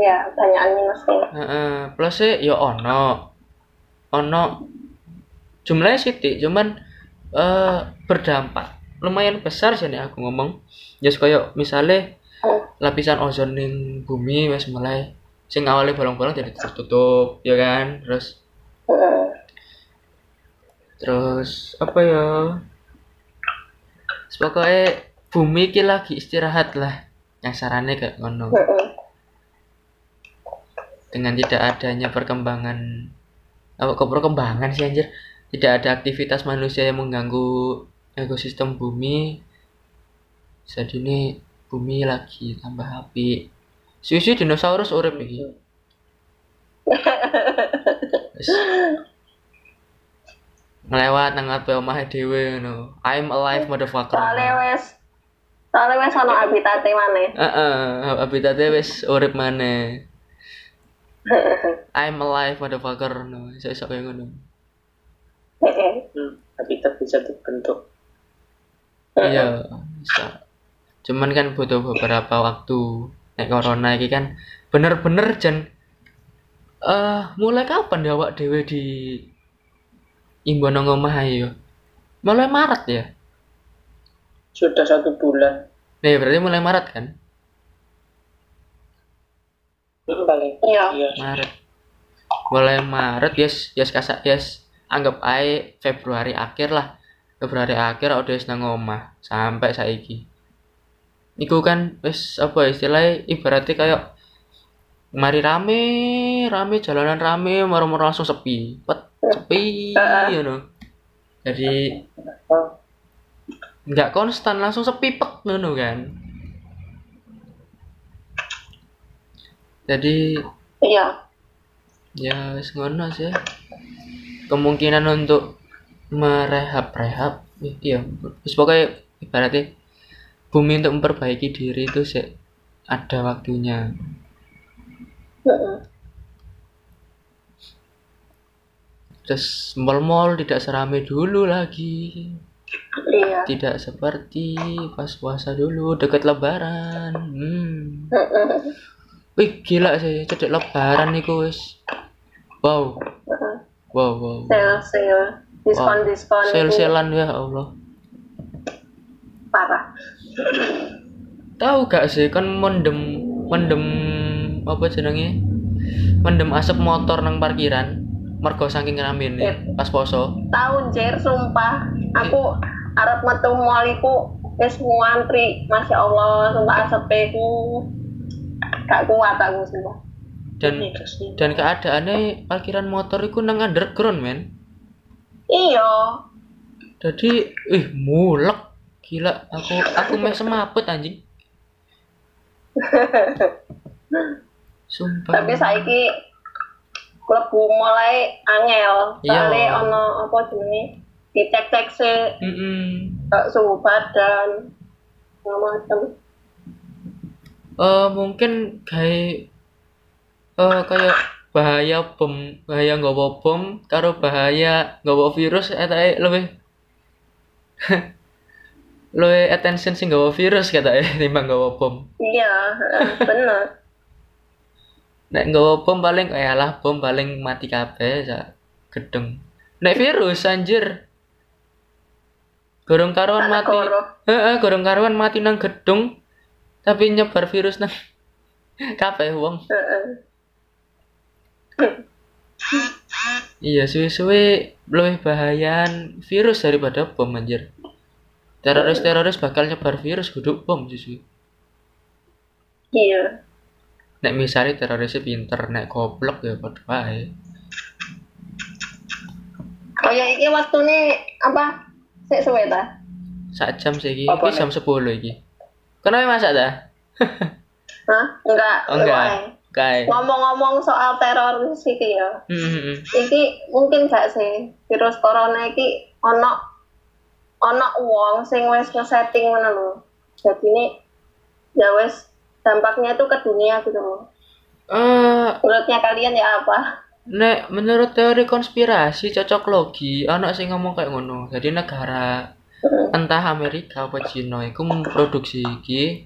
iya banyak minusnya. Heeh, plusnya ya ono. Ono jumlahnya sithik cuman eh berdampak lumayan besar sih nek aku ngomong. Just kayak misalnya Oh, lapisan ozon ning bumi wis mulai sing awalnya bolong-bolong jadi tertutup ya kan? Terus terus apa ya? Pokoknya bumi ki lagi istirahat lah yang sarannya kayak ngono. Dengan tidak adanya perkembangan apa kok perkembangan sih anjir? Tidak ada aktivitas manusia yang mengganggu ekosistem bumi jadi ini bumi lagi tambah api. Susu dinosaurus urip iki Wis. ngelewat nang ngarepe omahe dhewe ngono. I'm alive motherfucker. Soalnya wes soalnya wes ono habitate mana? Heeh, habitatnya wis urip maneh. I'm alive motherfucker no iso-iso kaya ngono. Hmm, habitat bisa dibentuk. Iya bisa cuman kan butuh beberapa waktu nek corona iki kan bener-bener jan eh mulai kapan ya awak dhewe di imbon nang omah ae yo mulai Maret ya Sudah satu bulan. Nih, berarti mulai Maret kan? Hmm, paling. Iya. Iya. Maret. Mulai Maret, yes, yes kasak, yes. Anggap ae Februari akhir lah. Februari akhir udah wis nang omah sampai saiki. Iku kan wis apa ya, istilahnya ibaratnya kayak mari rame, rame jalanan rame, moro-moro langsung sepi. Pet, sepi you know. Jadi nggak konstan langsung sepi pek ngono kan. Jadi Iya. ya wis ngono sih kemungkinan untuk merehab-rehab. Iya wis pokoknya ibaratnya bumi untuk memperbaiki diri itu sih ada waktunya. Terus mall-mall tidak seramai dulu lagi. Iya. tidak seperti pas puasa dulu deket lebaran. Hmm. Wih gila sih cedek lebaran nih wis. Wow. Wow wow Sale sale diskon diskon sel-selan ya Allah parah. tahu gak sih kan mendem mendem apa jenenge mendem asap motor nang parkiran mergo saking rame nih Yep. pas poso Tahun jer sumpah. Aku arep metu mall iku wis ngantri. Masya Allah, sumpah asepe ku gak kuat aku sumpah. dan dan keadaannya parkiran motor iku nang underground men Iya. jadi ih mulek gila aku aku meh semaput anjing sumpah Tapi saiki klebu mulai angel. Iya. Soalnya ono apa jenenge dicek-cek sih Mm-mm. eh, suhu badan macam. Eh, mungkin kayak eh kayak bahaya bom bahaya nggawa bom karo bahaya nggawa virus eta lebih. Lebih attention sing nggawa virus kata timbang nggawa bom. Iya, bener. nek nggawa bom paling kayak lah bom paling mati kabeh sa gedeng. Nek virus anjir. Gorong karuan mati. heeh gorong karuan mati nang gedung tapi nyebar virus nang kabeh wong. Heeh. Iya, suwe-suwe lebih bahayaan virus daripada bom anjir. Teroris-teroris bakal nyebar virus kudu bom suwe. Iya. Nek misalnya terorisnya pinter, nek goblok ya padha wae. Kayak iki waktune apa? Sik suwe ta? Sak jam sih iki jam 10 iki. Kenapa masak dah? Hah? Enggak. Oh, enggak. Kayak. Ngomong-ngomong soal teroris iki ya. Hmm, hmm, hmm. Iki mungkin gak sih virus corona iki ono ono wong sing wis nge-setting ngono lho. Jadi ini ya wis dampaknya itu ke dunia gitu loh. Eh, Menurutnya kalian ya apa? nek menurut teori konspirasi cocok logi, anak sing ngomong kayak ngono. Jadi negara entah Amerika apa Cina iku memproduksi iki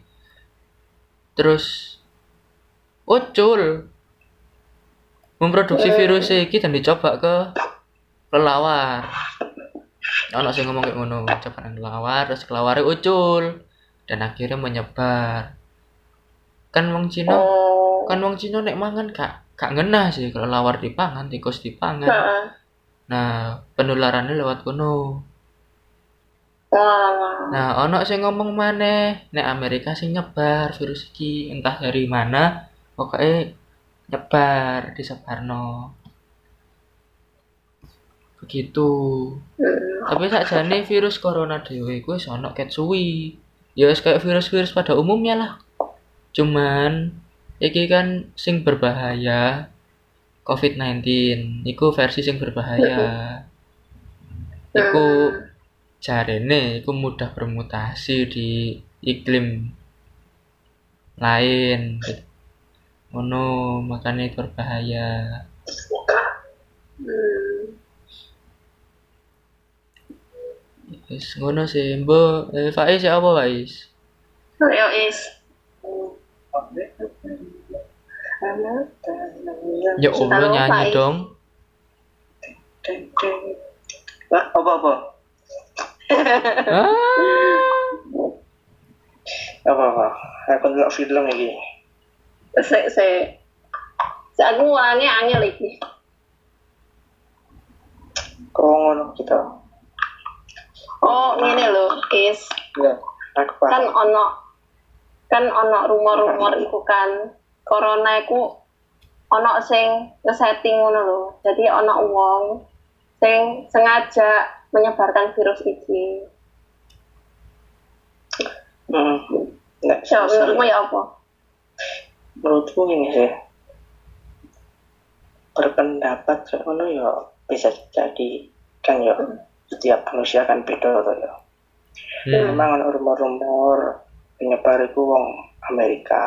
terus ucul memproduksi virus iki dan dicoba ke kelelawar ono sing ngomong kayak ngono coba nang kelelawar terus kelelawar ucul dan akhirnya menyebar. Kan wong Cina Oh. kan wong Cina nek mangan gak gak ngenah sih. Kelelawar dipangan tikus dipangan. Nah penularannya lewat kono. Wah. Nah, ono sing ngomong maneh, nek Amerika sing nyebar virus iki entah dari mana, pokoknya nyebar disebarno. Begitu. Hmm. Tapi sakjane virus corona dhewe iku wis ono ket suwi. Ya wis kayak virus-virus pada umumnya lah. Cuman iki kan sing berbahaya COVID-19, iku versi sing berbahaya. Iku jarene iku mudah bermutasi di iklim lain ngono makanya berbahaya Hmm. wis ngono sih mbok eh, Faiz ya apa Faiz Yo is. ya Allah nyanyi Faiz. dong Lah, apa-apa? ah apa apa aku ndelok film iki Se se se aku ngulangnya angel iki. kok ngono kita Oh, ngene lho, is ya kan ono kan ono rumor-rumor iku kan corona iku ono sing ngesetting ngono lho. Jadi ono wong sing sengaja menyebarkan virus iki. hmm. Nek, So, menurutmu ya apa? Menurutku ini sih berpendapat ngono ya bisa jadi kan ya setiap manusia kan beda tuh ya hmm. memang ada rumor-rumor penyebar itu wong Amerika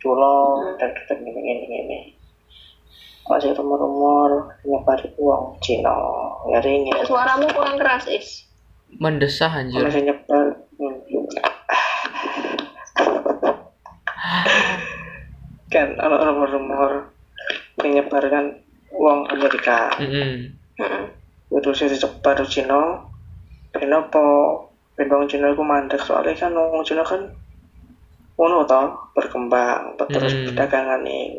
culo Hmm. dan dan ini ini ini masih rumor-rumor penyebar itu wong Cina ya ini Suaramu kurang keras, Is. mendesah anjir masih nyebar hmm. kan ada rumor-rumor menyebarkan uang Amerika Mm-mm. Heeh. itu sih disebar di Cina kenapa Bendong Cina itu mandek soalnya kan wong Cina kan ngono toh berkembang terus Hmm. perdagangan nih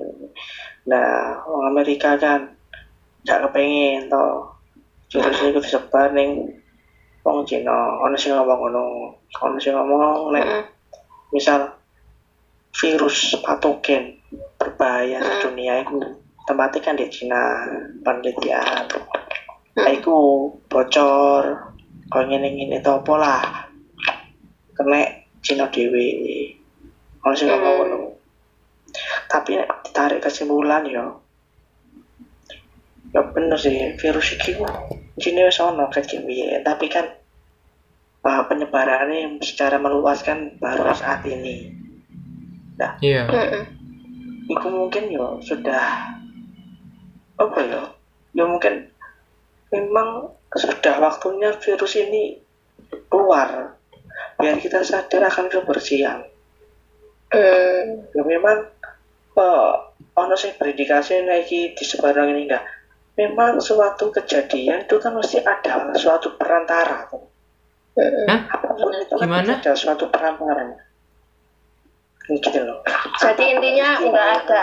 nah wong Amerika kan gak kepengen toh virus itu disebar ning wong Cina ono sing ngomong ngono ono sing ngomong Heeh. misal virus patogen berbahaya Hmm. dunia itu tempatnya kan di Cina penelitian. Hmm. Iku bocor kau ngene ngene itu apa lah. Kena Cina dewi kalau sih ngomong Hmm. tapi ditarik kesimpulan yo ya bener sih virus ku Cina wis ono tapi kan uh, penyebarannya secara meluas kan baru saat ini Iya. Mm-mm. itu mungkin ya sudah apa ya ya mungkin memang sudah waktunya virus ini keluar biar kita sadar akan kebersihan Hmm. ya memang eh ono sih predikasi lagi di sebarang ini enggak memang suatu kejadian itu kan mesti ada suatu perantara Mm-mm. Hah? apa pun itu kan Gimana? ada suatu perantara gitu loh Jadi intinya nggak ada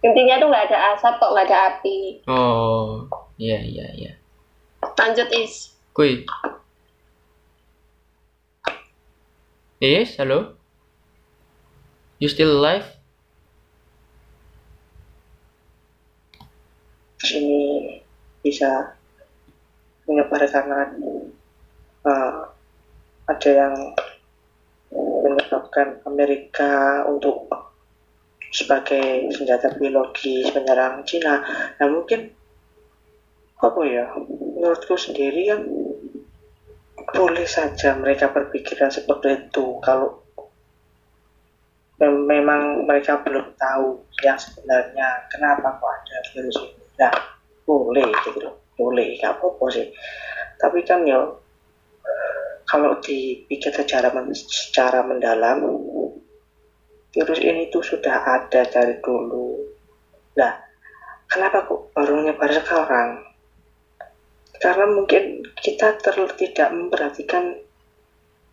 intinya tuh nggak ada asap kok nggak ada api. Oh, iya iya iya. Lanjut is. Kui. Yes, halo. You still alive? sini bisa menyebar karena eh, ada yang menyebabkan Amerika untuk sebagai senjata biologis menyerang Cina. Nah mungkin apa ya? Menurutku sendiri kan boleh saja mereka berpikiran seperti itu kalau mem- memang mereka belum tahu yang sebenarnya kenapa kok ada virus ini. Nah, boleh gitu loh, boleh, gak apa-apa sih. Tapi kan ya kalau dipikir secara secara mendalam, virus ini tuh sudah ada dari dulu. Nah, kenapa kok baru nyebar sekarang? Karena mungkin kita ter- tidak memperhatikan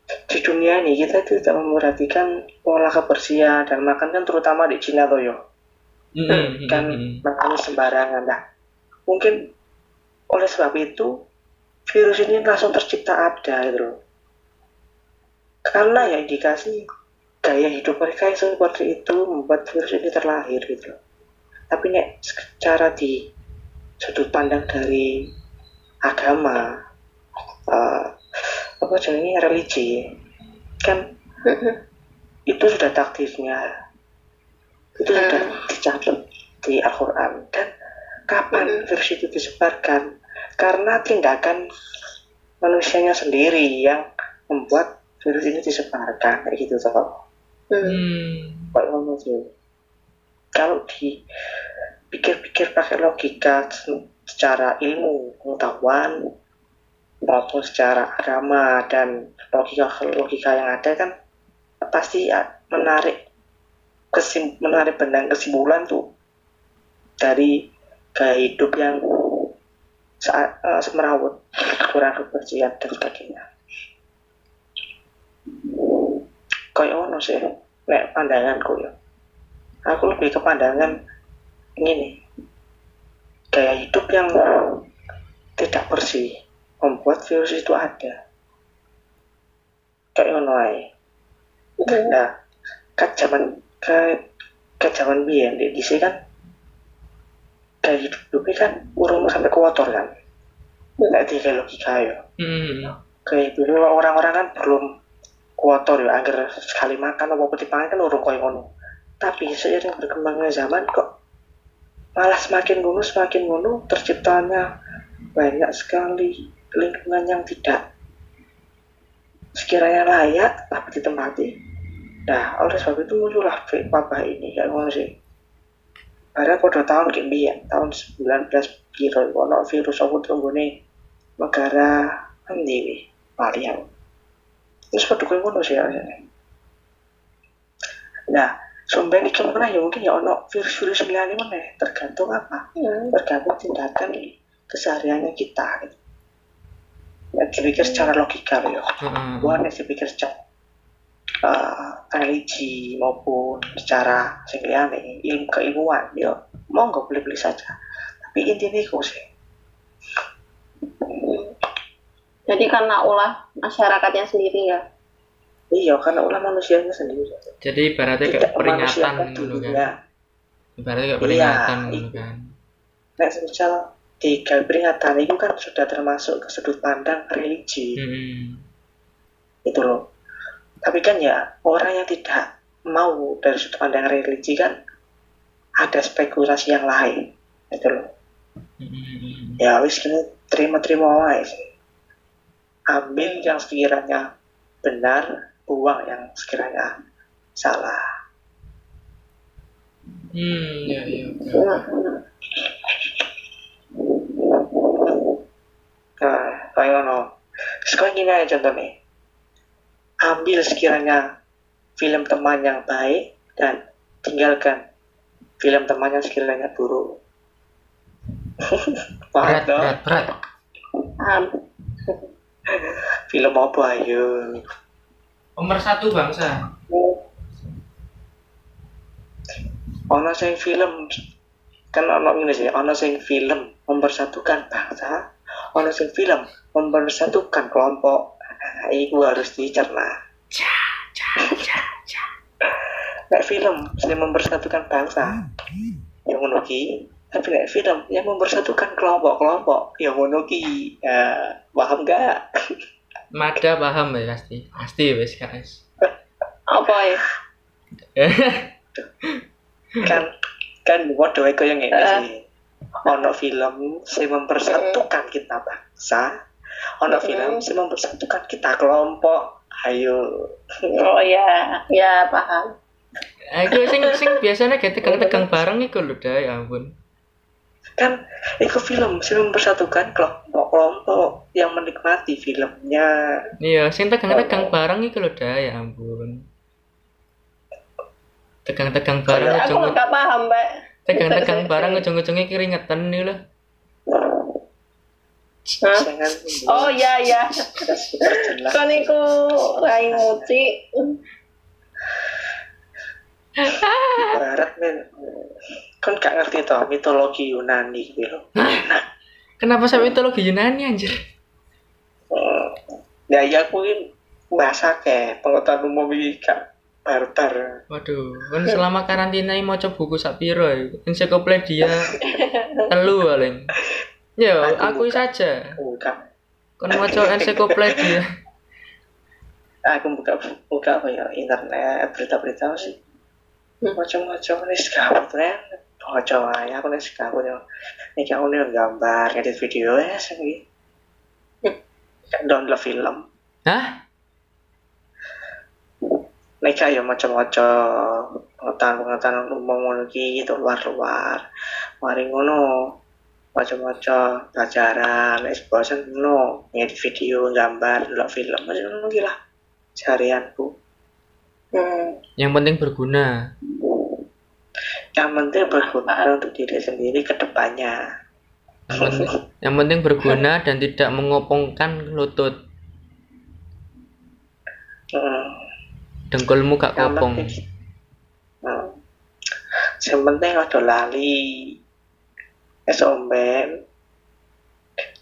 di dunia ini kita tidak memperhatikan pola kebersihan dan makan kan terutama di Cina tuh yo Mm-mm, kan mm-mm. makan sembarangan nah mungkin oleh sebab itu virus ini langsung tercipta ada gitu loh karena ya indikasi gaya hidup mereka yang seperti itu membuat virus ini terlahir gitu. Loh tapi nek secara di sudut pandang dari agama eh, apa jenisnya religi kan itu sudah takdirnya. Itu Hmm. sudah dicatat di Al-Quran. Dan kapan Hmm. virus itu disebarkan? Karena tindakan manusianya sendiri yang membuat virus ini disebarkan kayak gitu toh Hmm. Hmm. Kayak ngono sih. kalau dipikir-pikir pakai logika secara ilmu pengetahuan maupun secara agama dan logika logika yang ada kan pasti ya menarik kesim menarik benang kesimpulan tuh dari gaya hidup yang saat eh, semerawut kurang kebersihan dan sebagainya kayak ono sih nek pandanganku ya. Aku lebih ke pandangan ini gaya hidup yang tidak bersih membuat virus itu ada. Kayak ngono ae. Nah ke zaman ke ke zaman biyen di DC kan gaya hidupnya kan urung sampai kotor kan. Nggak di kayak logika ya. Kayak dulu orang-orang kan belum kotor ya agar sekali makan apa putih pangan kan urung koyo ngono. Tapi seiring berkembangnya zaman kok malah semakin ngono semakin ngono terciptanya banyak sekali lingkungan yang tidak sekiranya layak tapi ditempati nah oleh sebab itu muncullah wabah ini kayak ngono sih. Padahal pada tahun kemudian tahun 19 piro ono virus apa tunggune negara endi Malaysia terus pada koyo ngono sih asline. nah sumber iki mana ya mungkin ya ono virus-virus liyane meneh tergantung apa Hmm. tergantung tindakan kesehariannya kita gitu. Ya, dipikir secara logika ya. Mm-mm. Bukan ya dipikir secara eh, religi maupun secara sing liyane, ilmu keilmuan ya monggo boleh-boleh saja. Tapi intinya itu sih. Jadi karena ulah masyarakatnya sendiri ya. iya karena ulah manusianya sendiri Jadi ibaratnya kayak tidak peringatan gitu kan. dulunya Ibaratnya kayak Iya, peringatan iya. gitu kan. Nek misal di gawe peringatan itu kan sudah termasuk ke sudut pandang religi Hmm. itu loh tapi kan ya orang yang tidak mau dari sudut pandang religi kan ada spekulasi yang lain itu loh Hmm. ya wis kini terima-terima wae sih ambil yang sekiranya benar buang yang sekiranya salah Hmm, ya ya. oke. nah kayak ngono sekarang gini aja contohnya ambil sekiranya film teman yang baik dan tinggalkan film teman yang sekiranya buruk Berat, berat, berat. Film apa ayo? Pemersatu bangsa. ono sing film. Kan ono ngene sih ono sing film mempersatukan bangsa. Ono sing film mempersatukan kelompok. Nah, itu harus dicerna. Nek film yang mempersatukan bangsa. Yang ngono nek film yang mempersatukan kelompok-kelompok. Yang ngono ki. Ya, paham gak Mada paham ya pasti. Pasti wes guys. Apa ya? kan kan waduh aku yang ini sih. Ono film sing mempersatukan kita bangsa. Ono film sing mempersatukan kita kelompok. Ayo. Oh ya, ya paham. Aku sing sing biasanya kayak tegang-tegang bareng iku lho dah. Ya ampun. Kan itu film sing mempersatukan kelompok-kelompok yang menikmati filmnya Iya, sing tegang-tegang bareng iku lho dah ya ampun. Tegang-tegang bareng Aku ujung nggak paham, Mbak. tegang-tegang bareng ujung-ujungnya keringetan nih loh. Hah? Oh ya ya. jelas Kan iku rai muci. barat men kan gak ngerti toh mitologi Yunani gitu loh Kenapa sampai mitologi Yunani anjir? Hmm. Ya ya aku ini bahasa ke pengetahuan umum ini gak barbar. Waduh, kan selama karantina ini mau coba buku sapiro ya. Ensiklopedia telu paling. Yo, aku saja. Buka, Kon maca ensiklopedia. aku buka buka apa ya internet berita-berita sih. Macam-macam nih sekarang tren. Baca aja aku nih sekarang ya. Nih aku nih gambar, edit video ya sih. Download film. Hah? Nih ya macam-macam pengetahuan-pengetahuan umum lagi gitu luar-luar. Mari ngono macam-macam pelajaran, exposure ngono, ngedit video, gambar, delok film, macam ngono ki lah. Seharianku. Hmm. Yang penting berguna. Yang penting berguna untuk diri sendiri ke depannya. Yang penting, yang penting berguna dan tidak mengopongkan lutut. Hmm. Dengkulmu gak Yang kopong. penting, hmm. Yang penting ada lali. Es omben.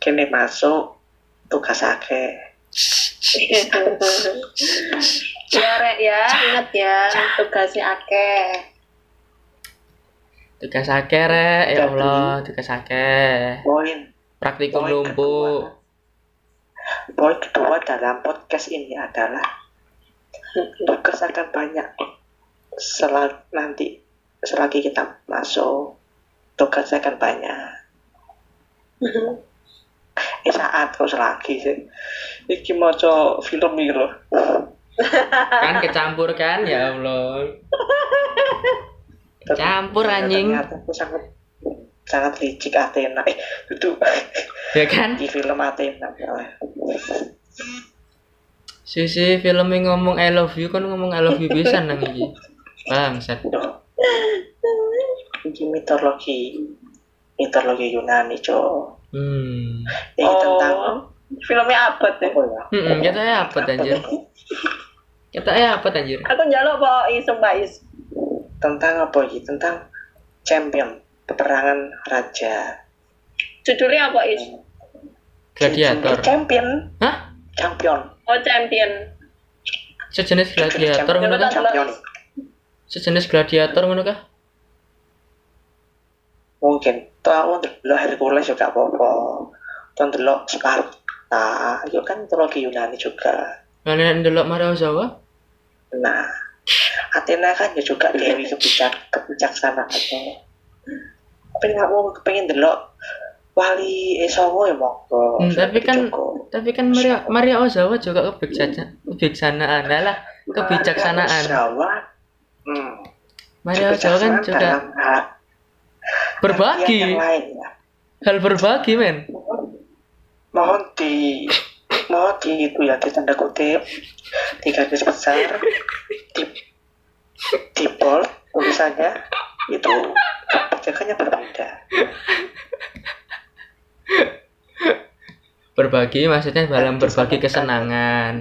Kini masuk tugas akeh. ya rek ya, ingat ya tugasnya akeh. Tugas akeh rek, ya Allah, tugas akeh. Poin. Praktikum Poin lumpuh. kedua, poin kedua dalam podcast ini adalah tugas akan banyak. Selagi nanti selagi kita masuk tugas akan banyak. Eh saat kok selagi sih. Iki mau film ini loh Kan kecampur kan, ya Allah. Campur anjing. ternyata aku sangat sangat licik Athena eh duduk Ya kan? di film Athena Sisi film yang ngomong I love you kan ngomong I love you bisa nang iki. Bangsat. ini mitologi mitologi Yunani cowok Hmm. ini tentang Oh, filmnya abad ya. apa ya Hmm, kita ya apa anjir? Kita ya apa anjir? Aku njaluk po isem Pak Is. Tentang apa ini tentang champion peperangan raja Judulnya apa Is? Gladiator. champion Hah? champion Oh champion. Sejenis gladiator ngono kah? Sejenis gladiator ngono kah? mungkin tuh aku ndelok Hercules juga apa-apa tuh ndelok Sparta itu kan mitologi Yunani juga Kalian ndelok Mario Ozawa? nah Athena kan ya juga dewi kebijak kebijaksanaan tapi kamu kepengen delok wali Esowo ya monggo Hmm, tapi kan- Joko. Tapi kan Mario Mario Ozawa juga kebijaksanaan, kebijaksanaan lah, kebijaksanaan. Jawa hmm, Mario Ozawa kan juga berbagi, ya. hal berbagi men. mohon di mohon di itu ya di tanda kutip. Tiga garis besar di di bold tulisannya itu kebijakannya berbeda. Berbagi maksudnya dalam berbagi kesenangan,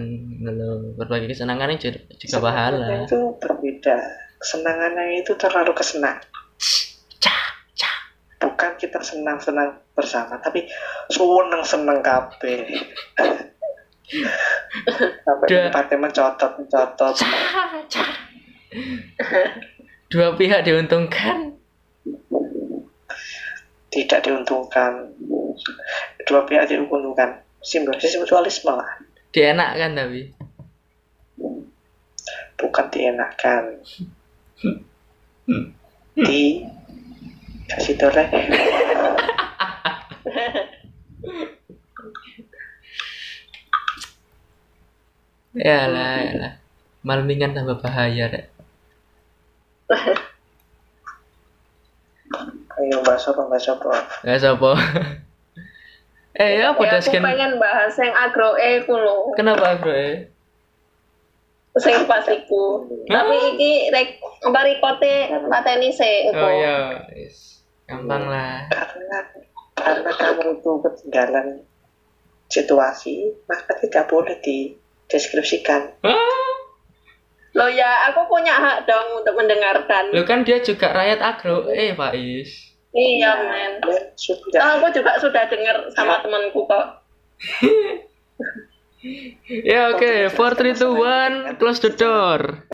Loh, berbagi kesenangan ini juga, pahala. itu berbeda. Kesenangannya itu terlalu kesenang bukan kita senang-senang bersama tapi seneng seneng kabeh. Sampai Udah. tempatnya mencotot mencotot Dua pihak diuntungkan. tidak diuntungkan. Dua pihak diuntungkan. Simbiosis mutualisme lah Dienakkan tapi. bukan dienakan di kasih toleh Ya lah, ya lah. Malmingan tambah bahaya deh. ayo bahas apa bahas apa Ya siapa? eh ya apa Ya, aku kan? pengen bahas yang agro e ku lho. Kenapa bro? Eh? Sing pas iku. Tapi iki rek mari kote pateni sik engko. Oh ya, yes. Gampang lah. karena karena kamu itu ketinggalan situasi maka tidak boleh dideskripsikan Loh ya, aku punya hak dong untuk mendengarkan. Lu kan dia juga rakyat agro, eh Pak Is. Iya, men. dan sudah Oh, aku juga sudah dengar sama temanku kok. Ya oke, 4 3 2 1, close the door.